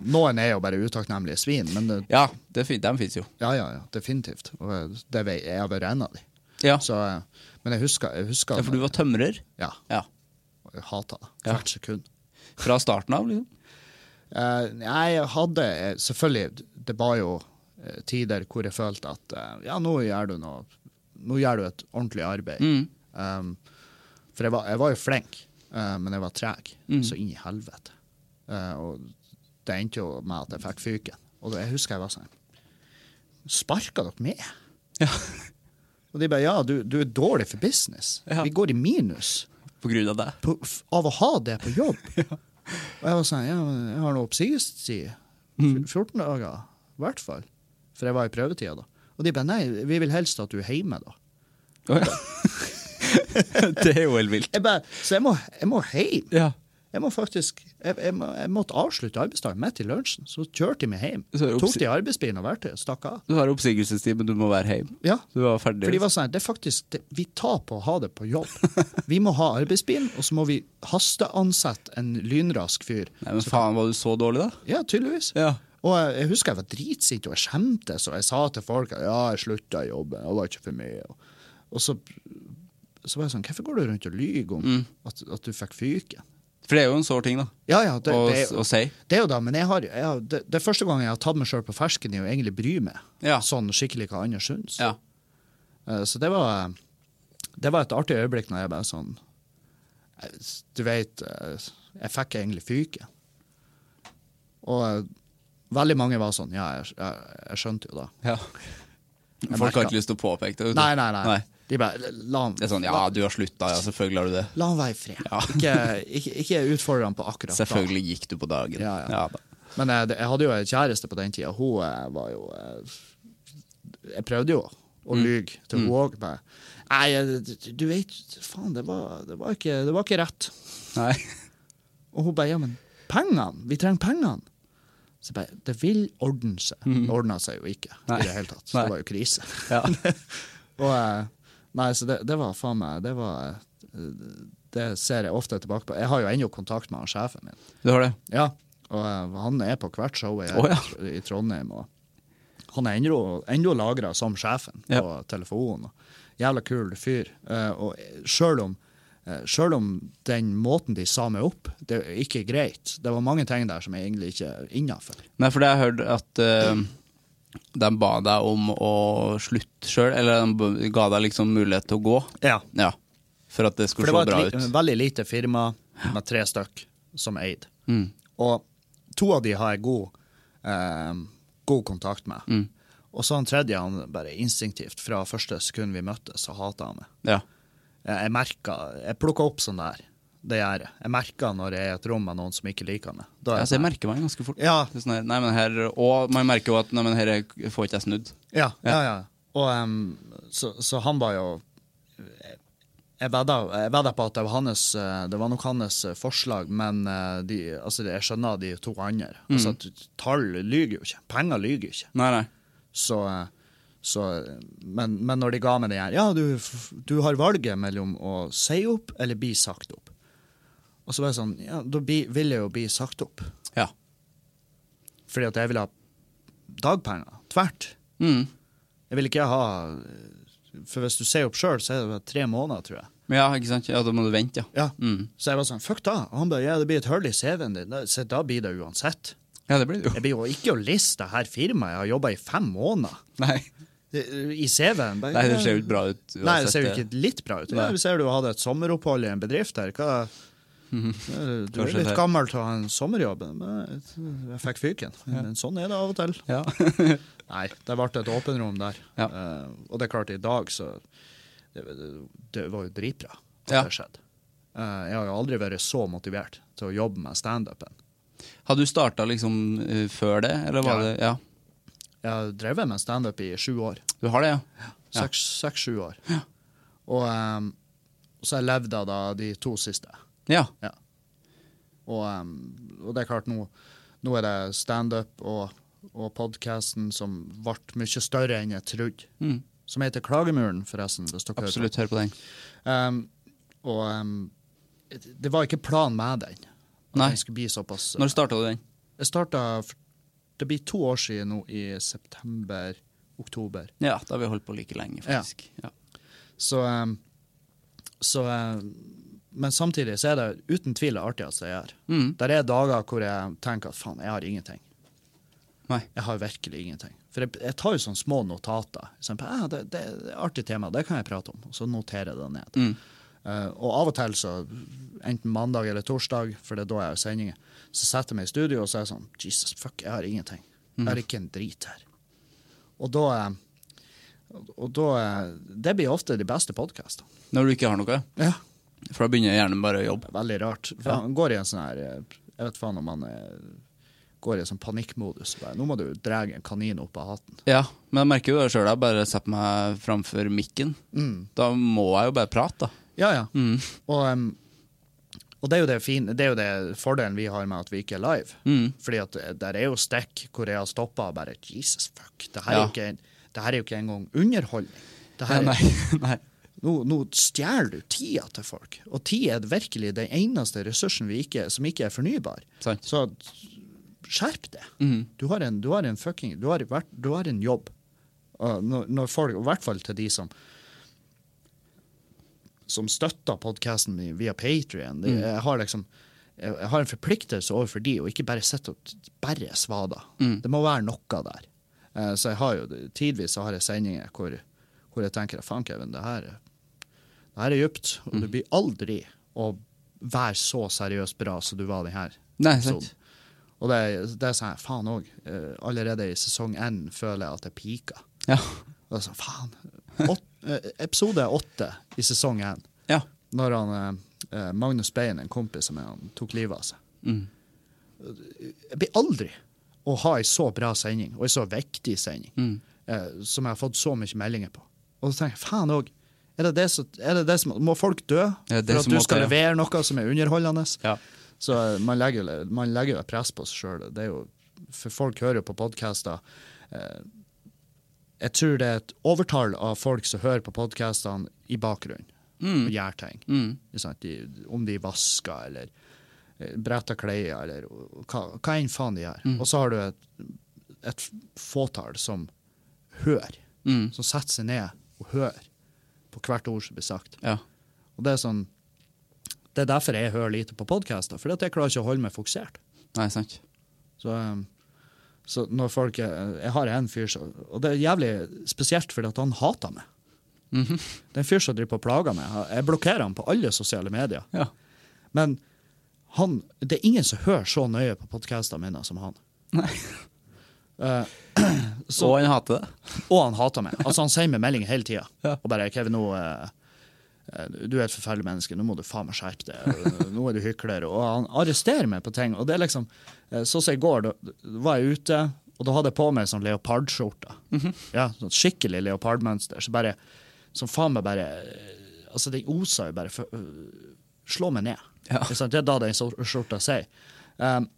Noen er jo bare utakknemlige svin, men det, Ja, det de fins jo. ja, ja, ja, definitivt. Og det er jeg, har vært en av de. Ja. Så, eh, men jeg husker, jeg husker ja, for du var tømrer? Ja, Ja. jeg hata det. Hvert sekund. Fra starten av, liksom? Uh, nei, jeg hadde eh, Selvfølgelig, det var jo tider hvor jeg følte at uh, ja, nå gjør du noe Nå gjør du et ordentlig arbeid. Mm. Um, for jeg var, jeg var jo flink, uh, men jeg var treg, Mm. så inn i helvete. Og det endte jo med at jeg fikk fyken. Og jeg husker jeg var sånn Sparka dere med? Ja. Og de bare ja, du, du er dårlig for business. Ja. Vi går i minus På grunn av det? på, av å ha det på jobb. Og jeg var sånn, ja, jeg har noe oppsigelsestid. Mm. F- 14 dager, i hvert fall. For jeg var i prøvetida da. Og de bare, nei, vi vil helst at du er hjemme da. Oh, ja. det er jo helt vilt. Jeg bare, så jeg må, jeg må hjem. Ja. Jeg må faktisk, jeg, jeg, må, jeg måtte avslutte arbeidsdagen midt i lunsjen, så kjørte de meg hjem. Tok de arbeidsbilen og verktøyet og stakk av. Du har oppsigelsestid, men du må være hjemme. Ja, Du var ferdig. for de var sånn, det er faktisk, det, vi tar på å ha det på jobb. Vi må ha arbeidsbilen, og så må vi hasteansette en lynrask fyr. Nei, men faen, var du så dårlig, da? Ja, tydeligvis. Ja. Og jeg, jeg husker jeg var dritsint, og jeg skjemtes, og jeg sa til folk at ja, jeg slutta i jobben, det var ikke for mye. Og, og så, så var jeg sånn, hvorfor går du rundt og lyver om at, at du fikk fyken? For det er jo en sår ting, da. Ja, ja, det, Å det, å si. det er jo da, men jeg har, jeg har, det, det er første gang jeg har tatt meg sjøl på fersken i å egentlig bry meg Ja. sånn skikkelig hva andre syns. Ja. Eh, Så det var, det var et artig øyeblikk når jeg bare sånn eh, Du vet, eh, jeg fikk egentlig fyke. Og veldig mange var sånn Ja, jeg, jeg, jeg skjønte jo da. ja. Folk har ikke lyst til å påpeke det. Nei, nei, nei. Nei. De bare La han Det er sånn, ja, du har slutta, ja, selvfølgelig har du det. La han være i fred. Ja. Ikke, ikke, ikke utfordre han på akkurat da. Selvfølgelig gikk du på dagen. Ja, ja. da. Men jeg, jeg hadde jo en kjæreste på den tida. Hun eh, var jo eh, Jeg prøvde jo Mm. å lyge til hun òg. Nei, du vet Faen, det var, det, var ikke, det var ikke rett. Nei. Og hun bare Ja, men pengene! Vi trenger pengene! Så jeg bare Det vil ordne seg. Det ordna seg jo ikke Mm. Nei. i det hele tatt. Nei. det var jo krise. Ja. Og eh, Nei, så det, det var faen meg Det var eh, Det ser jeg ofte tilbake på. Jeg har jo ennå kontakt med han sjefen min. Du har det? Ja, og eh, han er på hvert show jeg er ja. i Trondheim. Og han er ennå, lagra som sjefen Ja. på telefonen. Jævla kul fyr. Eh, og sjøl om, selv om den måten de sa meg opp, det er ikke greit. Det var mange ting der som jeg egentlig ikke er innafor. Nei, for det har jeg hørt at de ba deg om å slutte sjøl, eller de ga deg liksom mulighet til å gå. Ja. Ja. For at det For skulle det var se bra et li ut. veldig lite firma med tre stykk som eide. Mm. Og to av de har jeg god, eh, god kontakt med. Mm. Og så han tredje, han bare instinktivt, fra første sekund vi møttes, så hata han meg. Ja. Jeg, merka jeg plukka opp sånn der. Det gjør jeg. Jeg merker når jeg er i et rom med noen som ikke liker meg. Da Altså, jeg merker meg ganske fort. Ja. Sånn nei, men her, og man merker jo at nei, men her er- får ikke jeg snudd. ja, ja, ja. Og, um, så, så han var jo Jeg vedda, på at det var, hans, eh, det var nok hans eh, forslag, men eh, de, altså, jeg skjønner de to andre. Altså, at tall lyger jo ikke. Penger lyger ikke. Nei, nei. Så, Så, men, men når de ga meg det her Ja, du, du har valget mellom å si opp eller bli sagt opp. Og så var jeg sånn Ja, da vil jeg jo bli sagt opp. Ja. Fordi at jeg vil ha dagpenger. Tvert. Mm. Jeg vil ikke ha For hvis du sier opp sjøl, så er det tre måneder, tror jeg. Ja, ikke sant? Ja, da må du vente, ja. Ja. Mm. Så jeg var sånn, fuck da. Og han bare, ja, det blir et hull i CV-en din. Så da blir det uansett. Ja, det blir det jo. Jeg blir jo ikke å liste her firmaet jeg har jobba i fem måneder. Nei. I CV-en. Nei, det ser jo ikke bra ut. Nei, det ser jo ikke litt bra ut. Nei. vi ser du hadde et sommeropphold i en bedrift her. Hva, du Kanskje er litt det. gammel til å ha en sommerjobb. Men jeg fikk fyken. Men sånn er det av og til. Ja. Nei, det ble et åpenrom der. Ja. Uh, og det er klart, i dag så Det, det, var jo dritbra at det skjedde. Uh, jeg har jo aldri vært så motivert til å jobbe med standupen. Hadde du starta liksom uh, før det, eller var det Ja. Jeg har drevet med standup i sju år. Du har det, ja? Ja. Seks- Seks-sju år. Og um, så har jeg levd av da de to siste. Ja. Og, um, og det er klart, nå, nå er det standup og, og podkasten som ble mye større enn jeg trodde. Mm. Som heter Klagemuren, forresten. Absolutt, hør på den. Um, og um, det var ikke plan med den. Nei. den skulle bli såpass Når starta du den? Jeg starta Det blir to år siden nå, i september-oktober. Ja, da har vi holdt på like lenge, Ja. faktisk. Ja. Så, um, så um, Men samtidig så er det uten tvil det artigste jeg gjør. Mm. Der er dager hvor jeg tenker at faen, jeg har ingenting. Nei. Jeg har virkelig ingenting. For jeg, jeg tar jo sånne små notater. Sånn, ja, det, det, det er artig tema, det kan jeg prate om. Og så noterer jeg det ned. Mm. Uh, og av og til, så, enten mandag eller torsdag, for det er da jeg har sendinger, så setter jeg meg i studio og så er jeg sånn Jesus, fuck, jeg har ingenting. Jeg har ikke en drit her. Og da og da, eh, Det blir ofte de beste podkastene. Når du ikke har noe? Ja. For da begynner hjernen bare å jobbe. Veldig rart. For Ja. Han går i en sånn her eh, Jeg vet faen om han eh, går i en sånn panikkmodus. Bare, Nå må du dra en kanin opp av hatten. Ja, men jeg merker jo det sjøl. Jeg bare setter meg framfor mikken. Da må jeg jo bare prate, da. Ja, ja. Mm. Og, um, og det er jo det fine, det er jo det fordelen vi har med at vi ikke er live. Mm. Fordi at det- der er jo stikk hvor jeg har stoppa og bare Jesus fuck, det her, er jo ikke, det her er jo ikke engang underholdning. Det her, Nei, nei. Nå, nå stjeler du tida til folk, og tid er virkelig den eneste ressursen vi ikke, som ikke er fornybar. Sant. Så skjerp det. Mhm. Du, har en, du har en fucking du har, du har en jobb. Når, når folk, I hvert fall til de som som støtter podkasten min via Patrion. Jeg, har liksom, jeg, har en forpliktelse overfor de, og ikke bare sitte og bare svada. Det må være noe der. Eh, så jeg har jo, tidvis har jeg sendinger hvor, hvor jeg tenker faen, Kevin, det her, er- det er dypt, og du blir aldri å være så seriøst bra som du var den her Nei, episoden. sant. Og det, det sa sånn, faen òg. Allerede i sesong én føler jeg at jeg pika. Ja. Og er sånn, faen. Åt, eh, episode åtte i sesong én, Ja. når han, eh, eh, Magnus Bein, en kompis som han tok livet av seg Mm. Jeg blir aldri å ha ei så bra sending, og ei så viktig sending, Mm. eh, som jeg har fått så mye meldinger på. Og så tenker jeg, faen òg. Er det det, som, er det det som Må folk dø for at du skal ja. levere noe som er underholdende? Ja. Så eh, man legger, man legger jo et press på seg sjøl. For folk hører jo på podkaster. Eh, jeg tror det er et overtall av folk som hører på podkastene i bakgrunnen og gjør ting. Mm. De, om de vasker eller eh, bretter klær eller hva, hva enn faen de gjør. Mm. Og så har du et, et fåtall som hører. Mm. Som setter seg ned og hører på hvert ord som blir sagt. Ja. Og det er sånn Det er derfor jeg hører lite på podkaster, at jeg klarer ikke å holde meg fokusert. Nei, sant. Så, um, så når folk er- Jeg har en fyr som Og det er jævlig spesielt fordi at han hater meg. Mhm. Det er en fyr som driver på plager meg. Jeg blokkerer han på alle sosiale medier. Ja. Men han, det er ingen som hører så nøye på podkastene mine som han. Nei. Eh, så, Og han hater det. og han hater meg. Altså Han sier meg meldinger hele tida. Ja. Og bare 'Kevin, nå eh, Du er et forferdelig menneske. Nå må du faen meg skjerpe deg. Nå er du hykler.' Og han arresterer meg på ting. Og det er liksom Sånn som i går, da var jeg ute, og da hadde jeg på meg sånn leopardskjorte. Ja, sånn skikkelig leopardmønster. Så bare Som faen meg bare Altså, det osa jo bare for, uh, Slå meg ned. Ja. Det er da den skjorta sier. Um,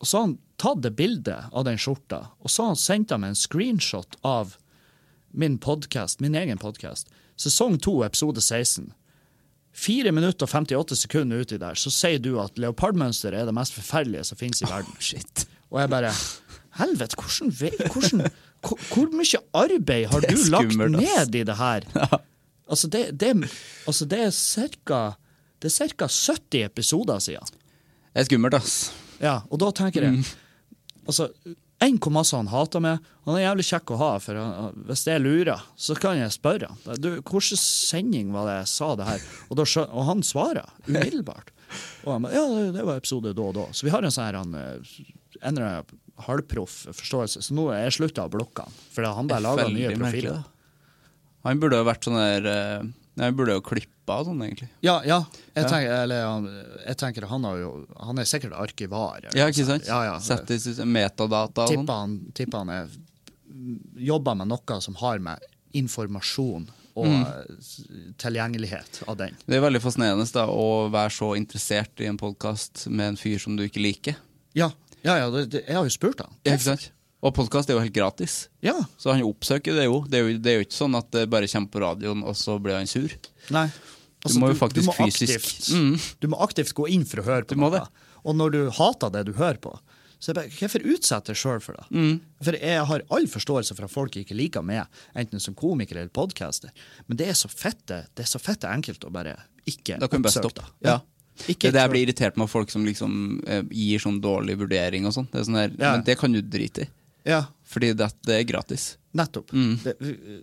og så har han tatt det bildet av den skjorta, og så har han sendt meg en screenshot av min podkast, min egen podkast, sesong 2, episode 16 4 minutter og 58 sekunder uti der, så sier du at leopardmønster er det mest forferdelige som finnes i verden. Shit. Og jeg bare Helvete, hvordan, hvordan hvor, hvor mye arbeid har du lagt skummelt, ned i det her? Altså, det, det, altså, det er cirka Det er ca. 70 episoder siden. Det er skummelt, ass. Ja, og da tenker jeg Altså, enn hvor masse han hater meg. Han er jævlig kjekk å ha, for han, hvis jeg lurer, så kan jeg spørre. Du, hvilken sending var det jeg sa det her? Og, da, og han svarer umiddelbart. Og han ja, det, var episode da og da. Så vi har en sånn her, han, eh, en halvproff forståelse. Så nå er jeg slutta å blokke han, for han bare lager nye merkelig, profiler. Han burde jo vært sånn der eh, Nei, burde jo klippe av sånn, egentlig. Ja, ja. Jeg. Tenker, eller, jeg tenker han har jo Han er sikkert arkivar. eller Ja, ikke sant? Ja, ja. Sett i metadata og tipper han, tipper han er, jobber med noe som har med informasjon og Mm. tilgjengelighet av den. Det er veldig fascinerende da, å være så interessert i en podkast med en fyr som du ikke liker. Ja, ja, ja det, det, jeg har jo spurt han. Ja, ikke sant? Og podkast er jo helt gratis. Ja, Så han oppsøker det jo. Det er jo, det er jo ikke sånn at det bare kommer på radioen, og så blir han sur. nei. Altså, Du må jo faktisk fysisk- Aktivt, Mm. Du må aktivt gå inn for å høre på Du må noe. det. Og når du hater det du hører på, så er det bare, hvorfor utsette deg sjøl for det? Mm. For jeg har all forståelse for at folk ikke liker meg, enten som komiker eller podcaster, men det er så fette, det er så fette enkelt å bare ikke Da kan du bare oppsøke stoppe. det. Ja. Ikke Det er det jeg blir irritert med folk som liksom eh, gir sånn dårlig vurdering og sånn. Det er sånn der, Ja. Men det kan du drite i, Ja, fordi det, det er gratis. nettopp. Mm. Det, vi,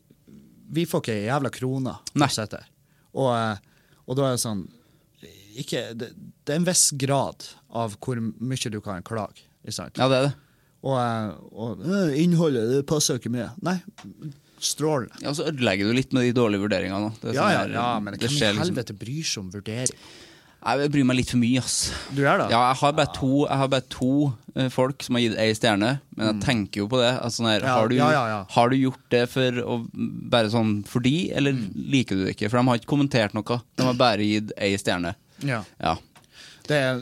vi får ikke jævla krone Nei. Og, eh, og da er det sånn ikke, det, det er en viss grad av hvor mye du kan klage. Ja, det er det. Og, eh, og «Øh, innholdet, det passer ikke med. Nei, strålende. Ja, og så ødelegger du litt med de dårlige vurderingene. Er Ja, sånn ja, ja, men det hvem i liksom- helvete bryr seg om vurdering? Jeg bryr meg litt for mye, ass. Du er da? Ja, jeg har bare to, jeg har bare to eh, folk som har gitt ei stjerne, men jeg tenker jo på det. Altså, sånn her, Mm. Ja, har, du, ja, har du gjort det for å bare sånn fordi, eller Mm. liker du det ikke? For de har ikke kommentert noe. De har bare gitt ei stjerne. Ja. Ja. Det er,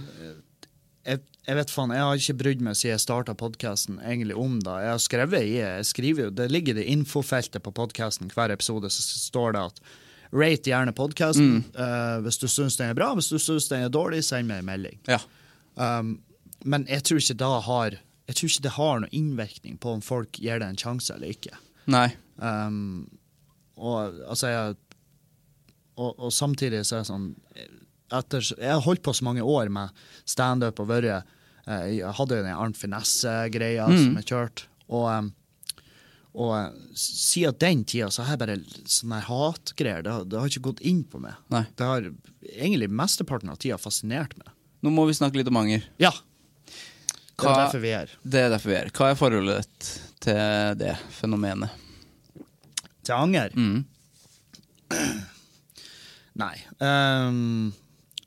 jeg, jeg vet faen, jeg har ikke brydd meg siden jeg starta podkasten egentlig om det. Jeg har skrevet i jeg skriver jo, Det ligger i infofeltet på podkasten hver episode, så står det at rate gjerne podkasten hvis du syns den er bra. Hvis du syns den er dårlig, send meg en melding. ja. Um, men jeg tror har jeg tror ikke det har noen innvirkning på om folk gir det en sjanse eller ikke. Nei. Um, og altså jeg og, og samtidig så er det sånn etter, Jeg har holdt på så mange år med standup og vært eh, Jeg hadde jo den Arnt Finesse-greia Mm. som jeg kjørte. Og, um, og eh, siden den tida så har jeg bare sånne hatgreier. Det, har- det har ikke gått inn på meg. Nei. Det har egentlig mesteparten av tida fascinert meg. Nå må vi snakke litt om anger. Ja. Det er derfor vi er her. Det er derfor vi er. Hva er forholdet ditt til det fenomenet? Til anger? Mm. Nei. Um,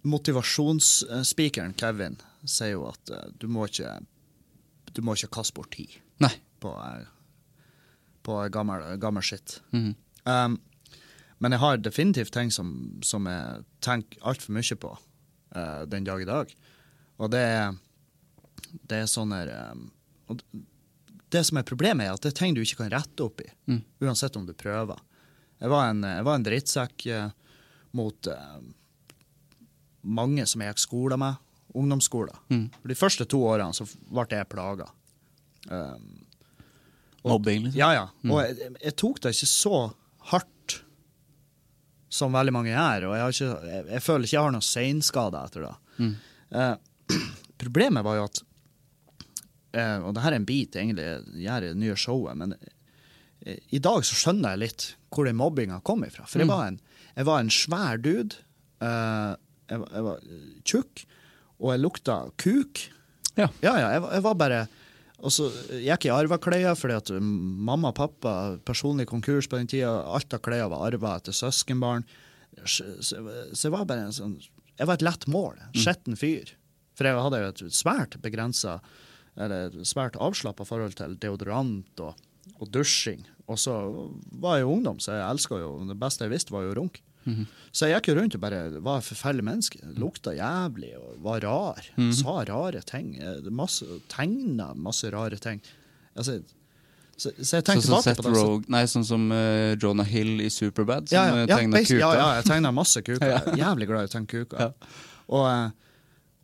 motivasjonsspikeren Kevin sier jo at uh, du må ikke du må ikke kaste bort tid Nei. på, eh, på gammel, gammel shit. Mm. Um, men jeg har definitivt ting som, som jeg tenker altfor mye på uh, den dag i dag. Og det er, det er sånne um, Det som er problemet, er at det er ting du ikke kan rette opp i, Mm. uansett om du prøver. Jeg var en, jeg var en drittsekk uh, mot uh, mange som jeg gikk skole med, ungdomsskolen. Mm. De første to årene så ble jeg plaga. Um, Mobbing, liksom? ja, ja. Og jeg, jeg tok det ikke så hardt som veldig mange gjør, og jeg, har ikke, jeg, jeg føler ikke jeg har noen seinskader etter det. Mm. Eh, problemet var jo at eh, Og det her er en bit egentlig jeg gjør i det nye showet, men eh, i dag så skjønner jeg litt hvor den mobbinga kom ifra. For jeg, Mm. var en, jeg var en svær dude. eh, jeg, var- tjukk, og jeg lukta kuk. Ja. Ja, ja, jeg var bare Og så gikk jeg i arveklær fordi at mamma og pappa, personlig konkurs på den tida, alt av klær var arva etter søskenbarn. Så, jeg var bare en sånn Jeg var et lett mål. En skitten fyr. For jeg hadde jo et svært begrensa eller svært avslappa forhold til deodorant og, og dusjing. Og så var jeg jo ungdom, så jeg elska jo Det beste jeg visste, var jo runk. Så jeg gikk rundt og bare var et forferdelig menneske. Lukta jævlig og var rar. Sa rare ting. Eh, Masse, tegna masse rare ting. Altså, Så, så jeg Sånn tenkte så tilbake Seth på det. så- Nei, sånn som uh, Jonah Hill i Superbad, som ja, ja, ja, ja, tegner ja, ja, jeg tegna masse kuker. Er jævlig glad i å tegne kuker. Og, eh,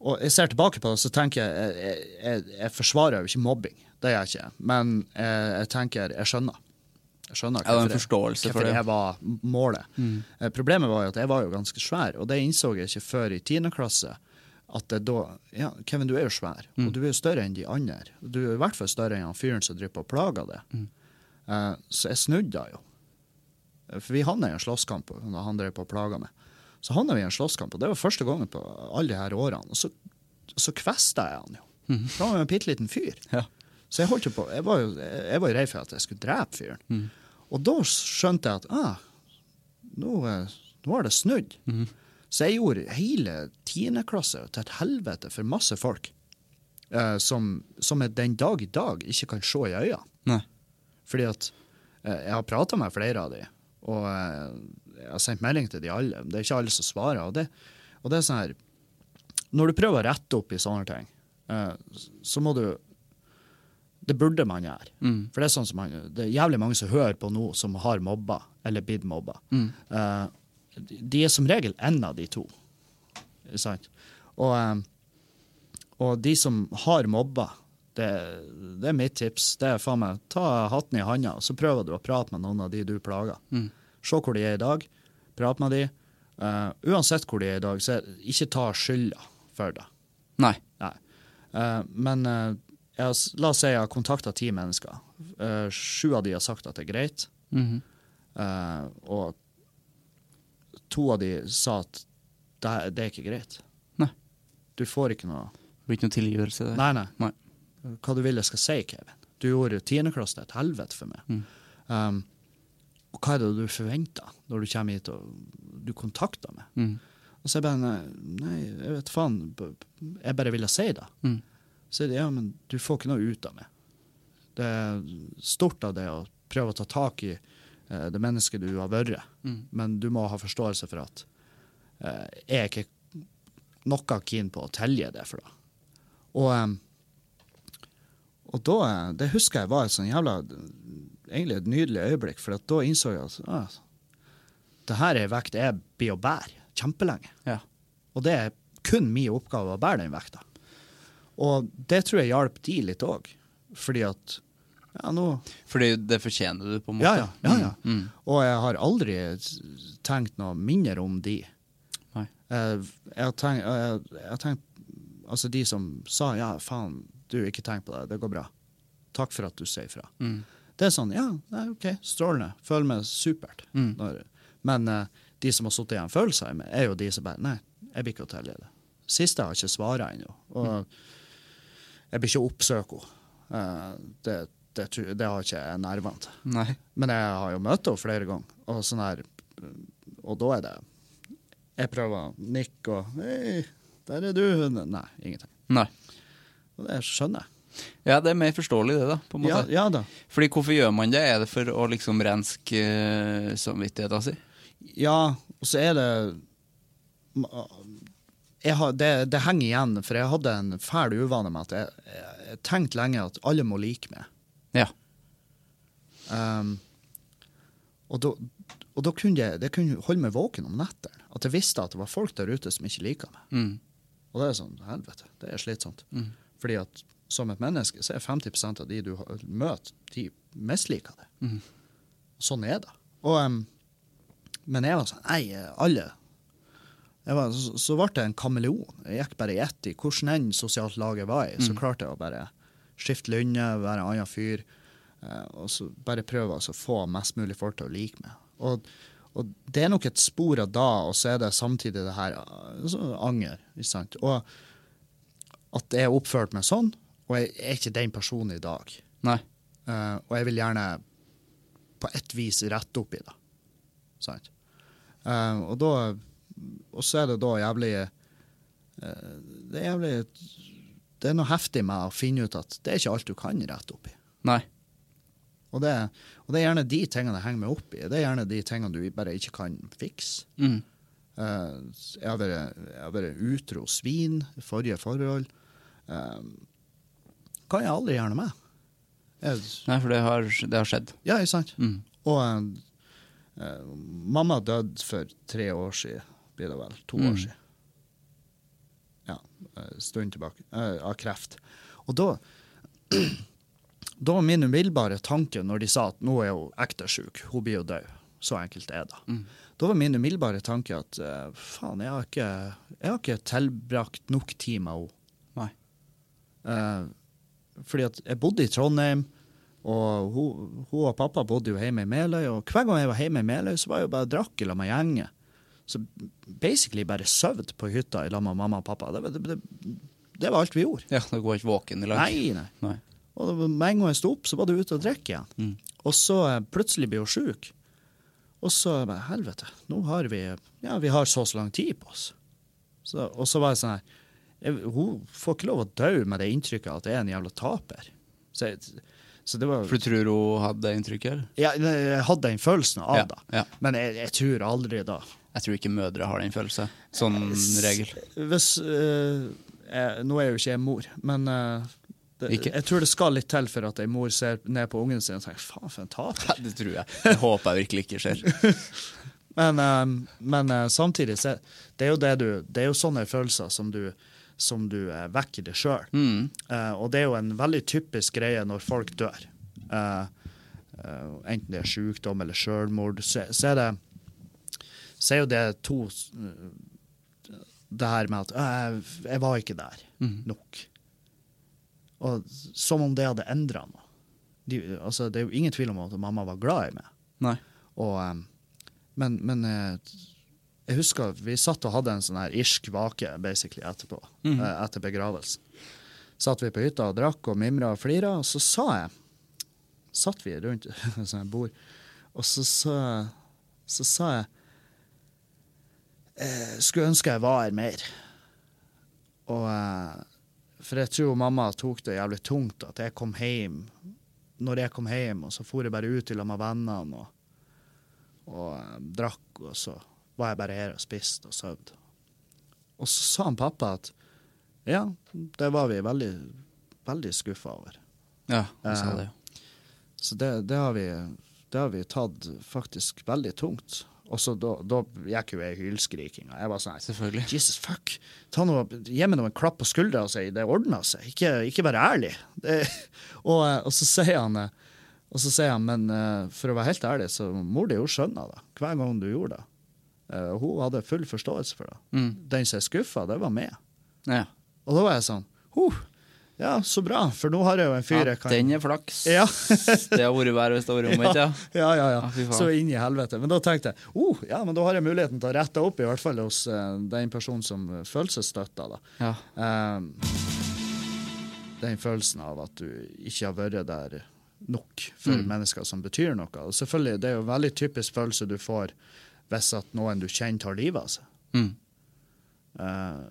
og jeg ser tilbake på det, så tenker jeg Jeg, jeg, jeg forsvarer jo ikke mobbing, det gjør jeg ikke. Men jeg, jeg tenker Jeg skjønner. Jeg skjønner Ja, det er hvorfor jeg- for hvorfor det. jeg var målet. Eh, Problemet var jo at jeg var jo ganske svær, og det innså jeg ikke før i tiende klasse. At det da Ja, Kevin, du er jo svær, og du er jo større enn de andre. Du er i hvert fall større enn han fyren som driver på og plager deg. Eh, så jeg snudde da jo. Eh, For vi havna i en slåsskamp da han drev på og plaga meg. Så havna vi i en slåsskamp, og det var første gangen på alle de her årene. Og så, så kvesta jeg han jo. For han var jo en bitte liten fyr. Ja. Så jeg holdt jo på, jeg var jo, jeg var jo redd for at jeg skulle drepe fyren. Og da skjønte jeg at ah, nå, eh, nå har det snudd. Så jeg gjorde hele tiendeklasse til et helvete for masse folk. eh, som, som jeg den dag i dag ikke kan se i øya. Nei. Fordi at eh, jeg har prata med flere av de, og eh, jeg har sendt melding til de alle. Det er ikke alle som svarer. Og det, og det er sånn her Når du prøver å rette opp i sånne ting, eh, så må du Det burde man gjøre. Mm. For det er sånn som man, det er jævlig mange som hører på nå, som har mobba, eller blitt mobba. Mm. Uh, de er som regel en av de to. Sant? Og, eh, og de som har mobba, det, det er mitt tips. Det er faen meg, Ta hatten i handa, og så prøver du å prate med noen av de du plager. Mm. Se hvor de er i dag, prat med de. Uh, uansett hvor de er i dag, så ikke ta skylda for det. Nei. Nei. Uh, men jeg har, la oss si jeg har kontakta ti mennesker. Uh, sju av de har sagt at det er greit. Mm -hmm. uh, og to av de sa at det, det er ikke greit. Nei. Du får ikke noe Det blir ikke noe tilgivelse der. Nei, nei. Nei. Hva du vil jeg skal si, Kevin. Du gjorde tiendeklasse til et helvete for meg. Mm. Um, og hva er det du forventer når du kommer hit og du kontakter meg? Mm. Og så er jeg bare nei, jeg vet faen. Jeg bare ville si det. Mm. Så er det, ja, men du får ikke noe ut av meg. Det er stort av det å prøve å ta tak i eh, det mennesket du har vært, Mm. men du må ha forståelse for at eh, jeg er ikke noe keen på å telje det for deg. Og, eh, og da, eh, det husker jeg var et sånn jævla egentlig et nydelig øyeblikk, for da innså jeg at ah, det her er ei vekt jeg blir å bære kjempelenge. Ja. Og det er kun min oppgave å bære den vekta. Og det tror jeg hjalp de litt òg, fordi at ja, nå Fordi det fortjener du, på en måte. Ja, ja. ja, ja. Mm. Og jeg har aldri tenkt noe mindre om de. Nei. Eh, Jeg har tenkt, jeg, jeg har tenkt Altså, de som sa 'ja, faen, du, ikke tenk på det, det går bra'. Takk for at du sier fra. Mm. Det er sånn, ja, OK, strålende. Føler meg supert. Mm. Men uh, de som har sittet igjen følelser er jo de som bare Nei, jeg blir ikke å tilgi det. Siste har ikke svara ennå. Og jeg blir ikke å oppsøke henne. Eh, det, det, det har ikke jeg nervene til. Nei. Men jeg har jo møtt henne flere ganger, og sånn her Og da er det Jeg prøver å nikke og Hei, der er du. Nei, ingenting. Nei. Og det skjønner jeg. Ja, det er mer forståelig, det, da. på en måte. ja da. Fordi hvorfor gjør man det? Er det for å liksom renske uh, samvittigheten sin? Ja, og så er det har, det, det henger igjen, for jeg hadde en fæl uvane med at jeg, jeg, tenkte lenge at alle må like meg. Ja. Um, og da, og da kunne jeg, det kunne holde meg våken om nettene. At jeg visste at det var folk der ute som ikke liker meg. Mm. Og det er sånn, helvete, det er slitsomt. Mm. Fordi at som et menneske så er 50% av de du har- møter, de misliker det. Mm. Sånn er det. Og, um, men jeg var sånn, nei, alle. Var, så, så ble jeg en kameleon. Jeg gikk bare i ett i hvordan enn sosialt laget var i. Så klarte jeg å bare skifte lynne, være en annen fyr. eh, og så bare prøve altså, å få mest mulig folk til å like meg. Og, og det er nok et spor av da, og så er det samtidig det her altså, anger. ikke sant? Og at jeg har oppført meg sånn, og jeg er ikke den personen i dag. Nei. Eh, og jeg vil gjerne på et vis rette opp i det. Sant? Eh, og da Og så er det da jævlig eh, Det er jævlig Det er noe heftig med å finne ut at det er ikke alt du kan rette opp i. Nei. Og det, og det er gjerne de tingene jeg henger meg opp i. Det er gjerne de tingene du bare ikke kan fikse. Mm. Eh, jeg, har vært, utro svin i forrige forhold. Eh, kan jeg aldri gjøre noe med. Jeg, Nei, for det har, det har skjedd. ja, ikke sant? Mm. Og eh, mamma døde for tre år siden, blir det vel. To Mm. år siden. Ja, en stund tilbake. eh, av kreft. Og da Da var min umiddelbare tanke når de sa at nå er hun ekte sjuk, hun blir jo død. Så enkelt er det. Mm. Da var min umiddelbare tanke at eh, faen, jeg har ikke, jeg har ikke tilbrakt nok tid med henne. Nei. Eh, fordi at jeg bodde i Trondheim, og hun, hun og pappa bodde jo hjemme i Meløy, og hver gang jeg var hjemme i Meløy, så var jeg jo bare drakk i lag med gjengen. Så basically bare søvd på hytta i lag med mamma og pappa. Det, det, det, det var alt vi gjorde. Ja, Det går ikke våken i lag? Nei, nei. Nei. Og det med en gang jeg sto opp, så var du ute og drikke igjen. Mm. Og så eh, plutselig blir hun sjuk. Og så bare, helvete, nå har vi ja, vi har så og så lang tid på oss. Så, og så var jeg sånn her Hun får ikke lov å dø med det inntrykket at jeg er en jævla taper. Så, jeg, så det var For du tror hun hadde det inntrykket? ja, Jeg hadde den følelsen av Ja, det. ja. Men jeg, jeg tror aldri da. Jeg tror ikke mødre har den følelsen. Sånn regel. Hvis eh, jeg, Nå er jo ikke jeg mor, men eh, det, jeg tror det skal litt til for at ei mor ser ned på ungen sin og tenker faen, for en taper. Det tror jeg. Det håper jeg virkelig ikke skjer. Men, eh, men eh, samtidig så det er jo det du Det er jo sånne følelser som du, som du eh, vekker deg sjøl. Mm. og det er jo en veldig typisk greie når folk dør. Eh, eh, enten det er sykdom eller sjølmord, så, så er det så er jo det to eh, Det her med at «Øh, jeg, var ikke der Mhm. nok. Og som om det hadde endra noe. De, altså, det er jo ingen tvil om at mamma var glad i meg. Nei. Og, um, men men eh, jeg husker vi satt og hadde en sånn her irsk vake basically etterpå, mm. eh, etter begravelsen. Satt vi på hytta og drakk og mimra og flira, og så sa jeg Satt vi rundt et sånt bord, og så sa, så sa jeg eh, Skulle ønske jeg var her mer. Og eh, For jeg tror mamma tok det jævlig tungt at jeg kom hjem når jeg kom hjem, og så for jeg bare ut til med vennene og, og eh, drakk, og så var jeg bare her og spiste og sov. Og så sa han pappa at ja, det var vi veldig, veldig skuffa over. Ja, han sa Eh, det. Så det, det, har vi, det har vi tatt faktisk veldig tungt. Og så da, da gikk jo ei hylskriking. Og Jeg var sånn Selvfølgelig. Jesus fuck, ta noe, gi meg noe en klapp på skuldra og si det ordna seg. Ikke, ikke være ærlig. Det, og, eh, og så sier han eh, og så sier han, men eh, for å være helt ærlig, så mor di jo skjønner det hver gang du gjorde det. Og hun hadde full forståelse for det. Mm. Den som er skuffa, det var meg. Ja. Og da var jeg sånn huh, Ja, så bra, for nå har jeg jo en fyr jeg kan den er flaks. Ja. det har vært verre hvis det har vært omvendt, ja. Ja, ja, ja. Ja, så inn i helvete. Men da tenkte jeg oh, ja, men da har jeg muligheten til å rette opp, i hvert fall hos uh, den personen som følelsesstøtter. Da. ja. Um, den følelsen av at du ikke har vært der nok for Mm. mennesker som betyr noe. Og selvfølgelig, Det er jo en veldig typisk følelse du får hvis at noen du kjenner, tar livet av seg. Mm. Uh,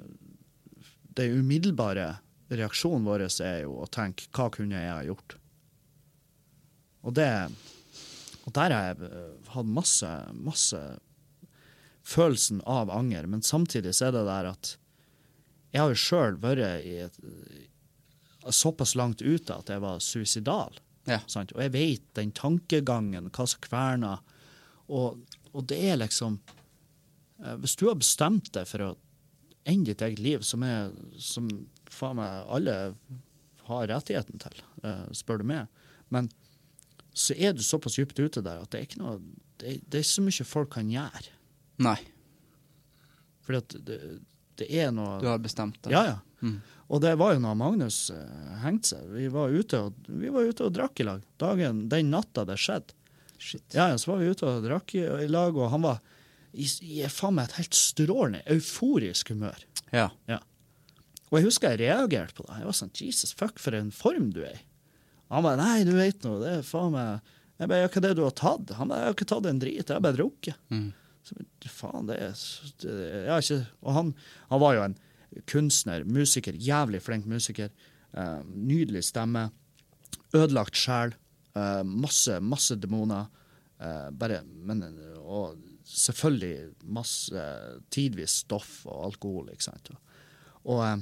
det umiddelbare reaksjonen vår er jo å tenke hva kunne jeg ha gjort? Og det Og der har jeg eh, hatt masse, masse følelsen av anger, men samtidig så er det der at jeg har jo sjøl vært i et, såpass langt ute at jeg var suicidal. Ja. Sant? Og jeg vet den tankegangen, hva som kverner. Og, og det er liksom eh, Hvis du har bestemt deg for å ende ditt eget liv, som, er, som faen meg alle har rettigheten til, eh, spør du meg, men så er du såpass dypt ute der at det er ikke noe Det, det er ikke så mye folk kan gjøre. Nei, Fordi at det, det er noe du har bestemt det. Ja, ja. Mm. Og det var jo når Magnus uh, hengte seg. Vi var, ute og, vi var ute og drakk i lag dagen, den natta det skjedde. Shit. Ja, ja, så var vi ute og drakk i, i lag, og han var i, i faen meg et helt strålende, euforisk humør. Ja. Ja. Og jeg husker jeg reagerte på det. Jeg var sånn Jesus fuck, for en form du er i. Han bare nei, du vet nå, det er faen meg Jeg bare, hva er det du har tatt? Han bare, jeg har ikke tatt en drit, jeg har bare drukket. Mm. Så, faen, det er, jeg har ikke, Og han, han var jo en kunstner, musiker, jævlig flink musiker. Uh, nydelig stemme. Ødelagt sjel. Uh, masse, masse demoner. Uh, bare, men, og selvfølgelig masse tidvis stoff og alkohol, ikke sant. Og, eh,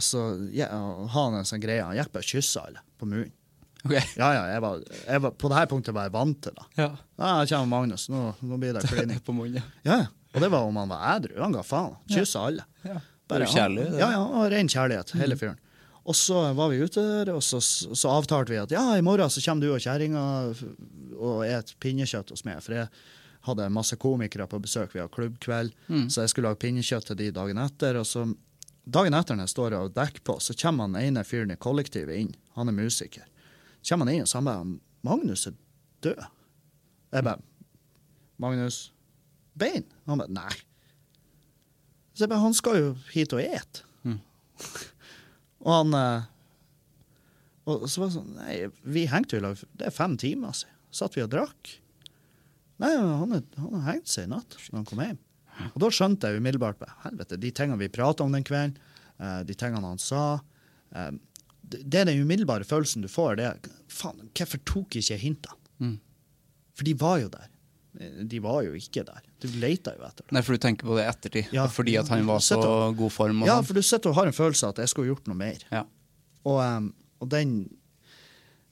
og så ja, har han en sånn greie, han gikk bare og kyssa alle på munnen. Okay. Ja, ja, jeg var, jeg var, på det her punktet var jeg vant til det. Ja. Ja, her kommer Magnus, nå, nå blir det klining. På munnen. Ja, ja. Og det var om han var ædru. Han ga faen. Kyssa alle. Ja. Bare kjærlig. han-. Ja, ja, og ren kjærlighet, hele fyren. Og så var vi ute der, og så, så avtalte vi at ja, i morgen så kommer du og kjerringa og et pinnekjøtt hos meg. For jeg hadde masse komikere på besøk, vi har klubbkveld, så jeg skulle lage pinnekjøtt til de dagen etter. Og så dagen etter når jeg står og dekker på, så kommer han ene fyren i kollektivet inn. Han er musiker. Så kommer han inn og han bare 'Magnus er død'. Jeg bare 'Magnus Bein?' Han bare 'Nei'. Så jeg bare 'Han skal jo hit og ete'. Og han eh, Og så var det sånn Nei, vi hengte jo i lag Det er fem timer siden. Satt vi og drakk. Nei, han, han har hengt seg i natt når han kom hjem. Og da skjønte jeg umiddelbart helvete, de tingene vi prata om den kvelden, eh, de tingene han sa eh, det, det er den umiddelbare følelsen du får. det er, Faen, hvorfor tok ikke jeg hintene? Mm. For de var jo der. Eh, De var jo ikke der. Du leita jo etter dem. Nei, for du tenker på det i ettertid. Ja. Fordi at han var så og- god form. Ja, sånn. for du sitter og har en følelse av at jeg skulle gjort noe mer. Ja. Og, um, og den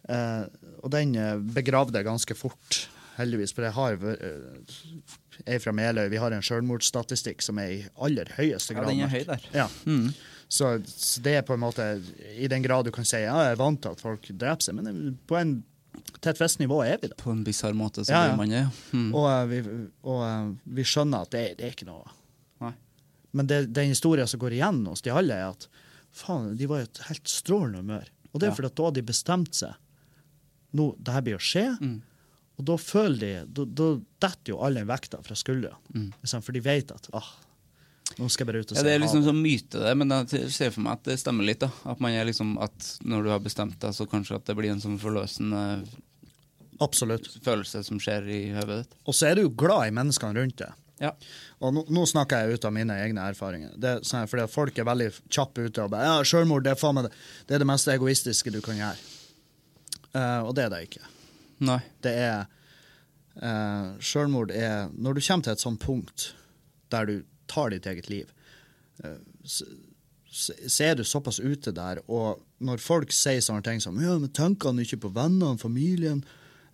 uh, Og den begravde jeg ganske fort, heldigvis. For jeg har eh, jeg er fra Meløy, vi har en selvmordsstatistikk som er i aller høyeste grad. Ja, den er høy der. Ja. Mm. Så, så det er på en måte I den grad du kan si ja, jeg er vant til at folk dreper seg, men på en, til et visst nivå er vi det. På en bisarr måte så Ja, ja. man det. Mm. Og, eh, vi, og eh, vi skjønner at det, det er ikke noe Nei. Men det, den historien som går igjen hos de alle, er at faen, de var i et helt strålende humør. Og det er Ja. fordi at da har de bestemt seg. Nå, det her blir å skje. Mm. Og da føler de Da, da detter jo all den vekta fra skuldrene. Mm. For de vet at ah, nå skal jeg bare ut og se. Ja, det er liksom sånn myte, det, men jeg ser for meg at det stemmer litt. da. At man liksom, at når du har bestemt deg, så kanskje at det blir en sånn forløsende Absolutt. følelse som skjer i hodet ditt. Og så er du jo glad i menneskene rundt deg. Ja. Og nå, nå snakker jeg ut av mine egne erfaringer. Det er sånn, fordi Folk er veldig kjappe ute og bare ja, selvmord det er, faen meg det, det er det mest egoistiske du kan gjøre. Uh, og det er det ikke. Nei. Det er uh, Selvmord er Når du kommer til et sånt punkt der du tar ditt eget liv, eh, så, så er du såpass ute der, og når folk sier sånne ting som ja, men tenker ikke på vennene, familien,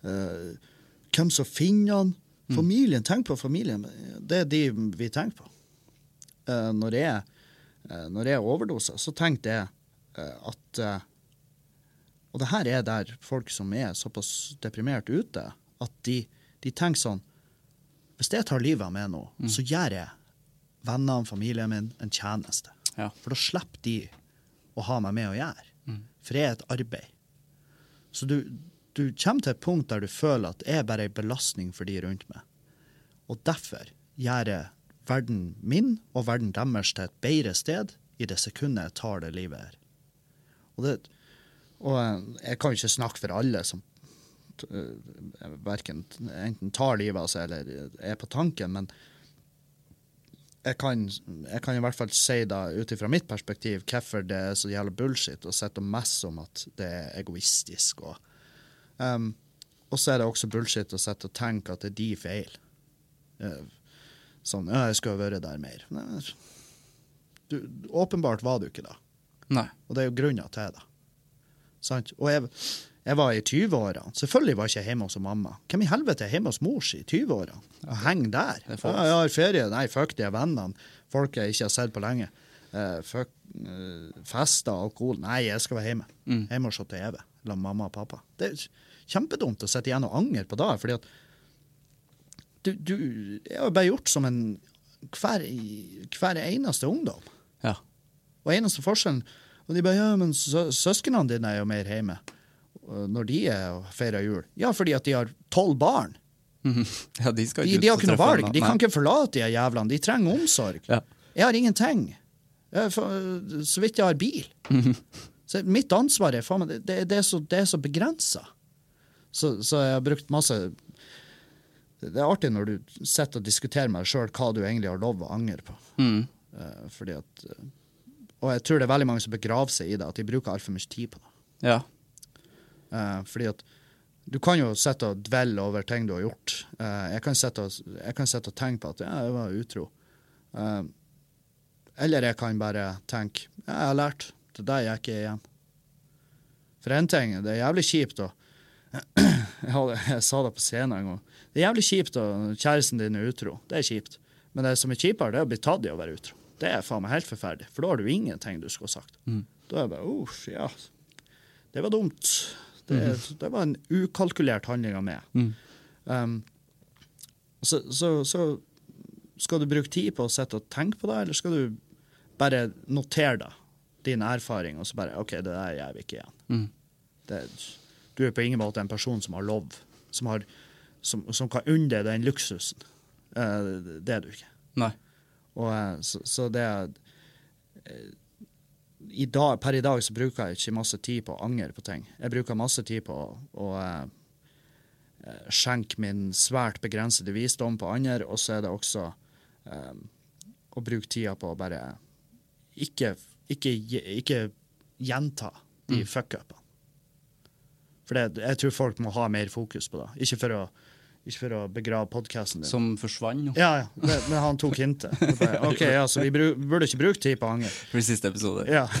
eh, hvem som finner han? Familien, tenk på familien. Det er de vi tenker på. Eh, når jeg, eh, når jeg overdoser, så tenker jeg eh, at eh, Og det her er der folk som er såpass deprimert ute, at de, de tenker sånn Hvis jeg tar livet av meg nå, så gjør jeg vennene, familien min, en tjeneste. Ja. For da slipper de å ha meg med å gjøre. For jeg er et arbeid. Så du, du kommer til et punkt der du føler at jeg bare er en belastning for de rundt meg. Og derfor gjør jeg verden min og verden deres til et bedre sted i det sekundet jeg tar det livet her. Og, det, og eh, jeg kan jo ikke snakke for alle som eh, hverken enten tar livet av seg eller er på tanken, men jeg kan, jeg kan i hvert fall si da, ut ifra mitt perspektiv, hvorfor det er så jævla bullshit å sitte og messe om at det er egoistisk. Og, um, og så er det også bullshit å sitte og tenke at det er de feil. Eh, sånn, ja, jeg skulle ha vært der mer. Du, åpenbart var du ikke da. Nei. Og det er jo grunner til det. Sant? Og jeg, jeg var i 20-årene. Selvfølgelig var jeg ikke hjemme hos mamma. Hvem i helvete er hjemme hos mor si i 20-årene? Og henger der? Er jeg har ferie. Nei, fuck de vennene. Folk jeg ikke har sett på lenge. Uh, fuck uh, fester, alkohol. Nei, jeg skal være hjemme. Mm. Hjemme og se TV. La mamma og pappa. Det er kjempedumt å sitte igjen og angre på det. fordi at du, du Jeg har bare gjort som en hver, hver eneste ungdom. Ja. Og eneste forskjellen Og de bare, ja, men sø søsknene dine er jo mer hjemme øh, når de er feirer jul. Ja, fordi at de har tolv barn. Ja, de De, de har ikke noe valg. De kan ikke forlate de jævlene. De trenger omsorg. Ja. Jeg har ingenting. Jeg, for, så vidt jeg har bil. Så mitt ansvar er faen meg, det, det, er så, det er så begrensa. Så, så jeg har brukt masse Det er artig når du sitter og diskuterer med deg sjøl hva du egentlig har lov å angre på. Mm. Eh, fordi at eh, Og jeg tror det er veldig mange som begraver seg i det, at de bruker altfor mye tid på det. Ja. Uh, fordi at du kan jo sitte og dvelle over ting du har gjort. Uh, jeg, kan sitte og, tenke på at ja, jeg var utro. Uh, eller jeg kan bare tenke ja, jeg har lært. Det der gikk jeg igjen. For en ting, det er jævlig kjipt å jeg, hadde, jeg sa det på scenen en gang. Det er jævlig kjipt å kjæresten din er utro. Det er kjipt. Men det som er kjipere, det er å bli tatt i å være utro. Det er faen meg helt forferdelig. For da har du ingenting du skulle ha sagt. Mm. Da er det bare uff, ja. Det var dumt. Det, det var en ukalkulert handling av meg. Mm. Um, så, så, så skal du bruke tid på å sitte og tenke på det, eller skal du bare notere det, din erfaring, og så bare OK, det der gjør vi ikke igjen. Mm. Det, du er på ingen måte en person som har lov, som, har, som, som kan unne deg den luksusen. Uh, det er du ikke. Nei. Og, eh, så, så det eh, i dag, Per i dag så bruker jeg ikke masse tid på å angre på ting. Jeg bruker masse tid på å, å eh, skjenke min svært begrensede visdom på andre, og så er det også um, å bruke tida på å bare ikke, ikke, ikke gjenta de Mm. fuck-upene. For det, jeg tror folk må ha mer fokus på det. Ikke for å, ikke for å begrave podkasten din. Som forsvant. Ja, ja. Men, men han tok hintet. Bare, OK, ja, så vi burde ikke bruke tid på anger. For siste episode. Ja.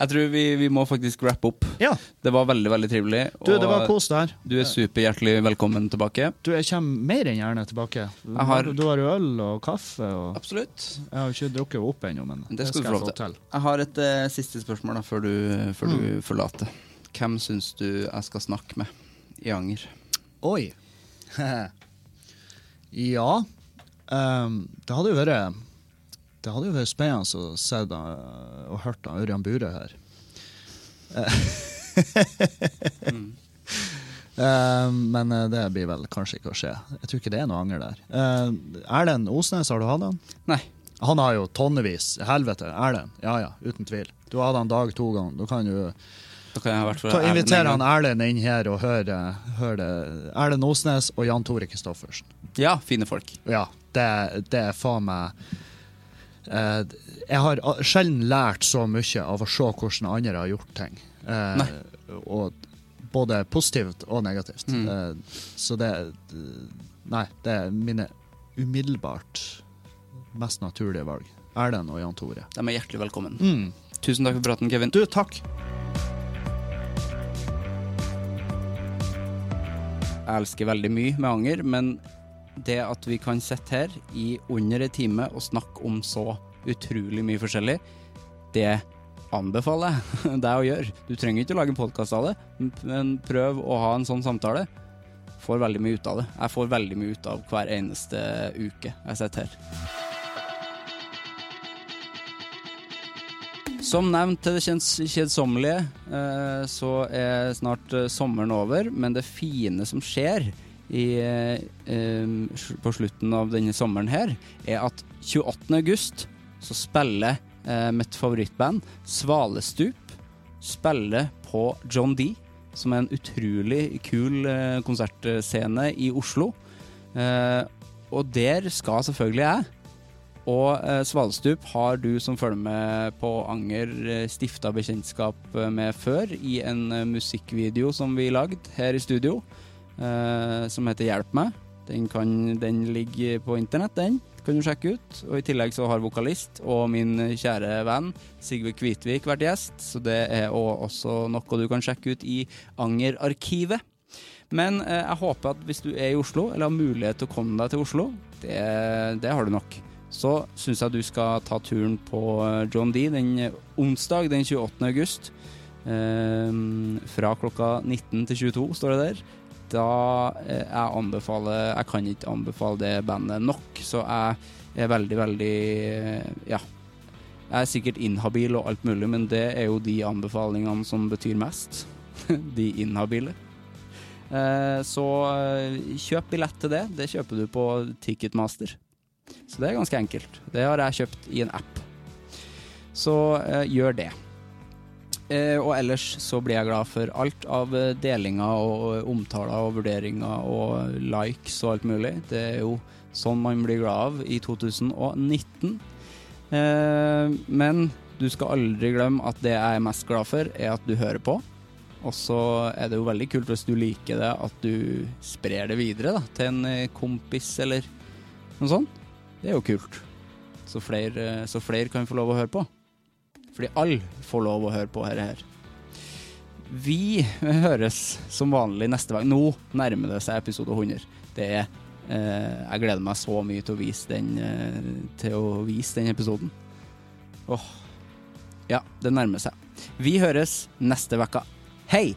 Jeg tror vi, vi må faktisk wrap opp. ja. Det var veldig, veldig trivelig. Du, det var kos der. Du er superhjertelig velkommen tilbake. Du, jeg kommer mer enn gjerne tilbake. Har- du har jo øl og kaffe, og Absolutt. jeg har ikke drukket opp ennå, men Det skal du få lov til. Jeg har et uh, siste spørsmål da, før du, før du forlater. Hvem syns du jeg skal snakke med i Anger? Oi. ja. Um, det hadde jo vært Det hadde jo vært spennende å se og hørt da, Ørjan Bure her. Ehm, men eh, det blir vel kanskje ikke å skje. Jeg tror ikke det er noe anger der. Uh, Erlend Osnes, har du hatt han? Nei. Han har jo tonnevis. Helvete, Erlend. Ja ja, uten tvil. Du har hatt han dag to ganger. Da kan du Da kan jeg i hvert fall ta, ærlig med han. Erlend inn her og hører, høre Erlend Osnes og Jan Tore Kristoffersen. Ja, fine folk. Ja, det, det er faen meg eh, Jeg har sjelden lært så mye av å se hvordan andre har gjort ting. Eh, Nei. og både positivt og negativt. Mm. Eh, så det Nei, det er mine umiddelbart mest naturlige valg. Erlend og Jan Tore. De er hjertelig velkommen. Mm. Tusen takk for praten, Kevin. Du, takk. Jeg elsker veldig mye med anger, men det at vi kan sitte her i under en time og snakke om så utrolig mye forskjellig, det anbefaler jeg deg å gjøre. Du trenger ikke å lage en podkast av det, men prøv å ha en sånn samtale. Får veldig mye ut av det. Jeg får veldig mye ut av hver eneste uke jeg sitter her. Som nevnt til det kjedsommelige, eh, så er snart eh, sommeren over, men det fine som skjer i, eh, på slutten av denne sommeren her, er at 28. august så spiller mitt favorittband, Svalestup, spiller på John D, som er en utrolig kul konsertscene i Oslo. Og der skal selvfølgelig jeg. Og eh, Svalestup har du som følger med på Anger eh, stifta bekjentskap eh, med før i en musikkvideo som vi lagde her i studio, som heter Hjelp meg. Den, kan, den ligger på internett, den. Kan du sjekke ut. Og i tillegg så har vokalist og min kjære venn Sigve Kvitvik vært gjest, så det er også- noe du kan sjekke ut i Anger-arkivet. Men jeg håper at hvis du er i Oslo, eller har mulighet til å komme deg til Oslo, det, det har du nok, så syns jeg du skal ta turen på eh, John D den eh, onsdag den 28. august. Eh, fra klokka 19 til 22, står det der. Da eh, jeg anbefaler Jeg kan ikke anbefale det bandet nok, så jeg er veldig, veldig eh, Ja. Jeg er sikkert inhabil og alt mulig, men det er jo de anbefalingene som betyr mest. de inhabile. Eh, Så kjøp billett til det. Det kjøper du på Ticketmaster. Så det er ganske enkelt. Det har jeg kjøpt i en app. Så eh, gjør det. Eh, og ellers så blir jeg glad for alt av eh, delinger og omtaler og vurderinger og likes og alt mulig. Det er jo sånn man blir glad av i 2019. Eh, men du skal aldri glemme at det jeg er mest glad for, er at du hører på. Og så er det jo veldig kult hvis du liker det, at du sprer det videre da, til en eh, kompis eller noe sånt. Det er jo kult. Så flere, så flere kan få lov å høre på. Fordi alle får lov å høre på dette her. Vi høres som vanlig neste gang. Nå nærmer det seg episode 100. Det er eh, Jeg gleder meg så mye til å vise den, eh, til å vise den episoden. Åh. Ja, det nærmer seg. Vi høres neste uke. Hei!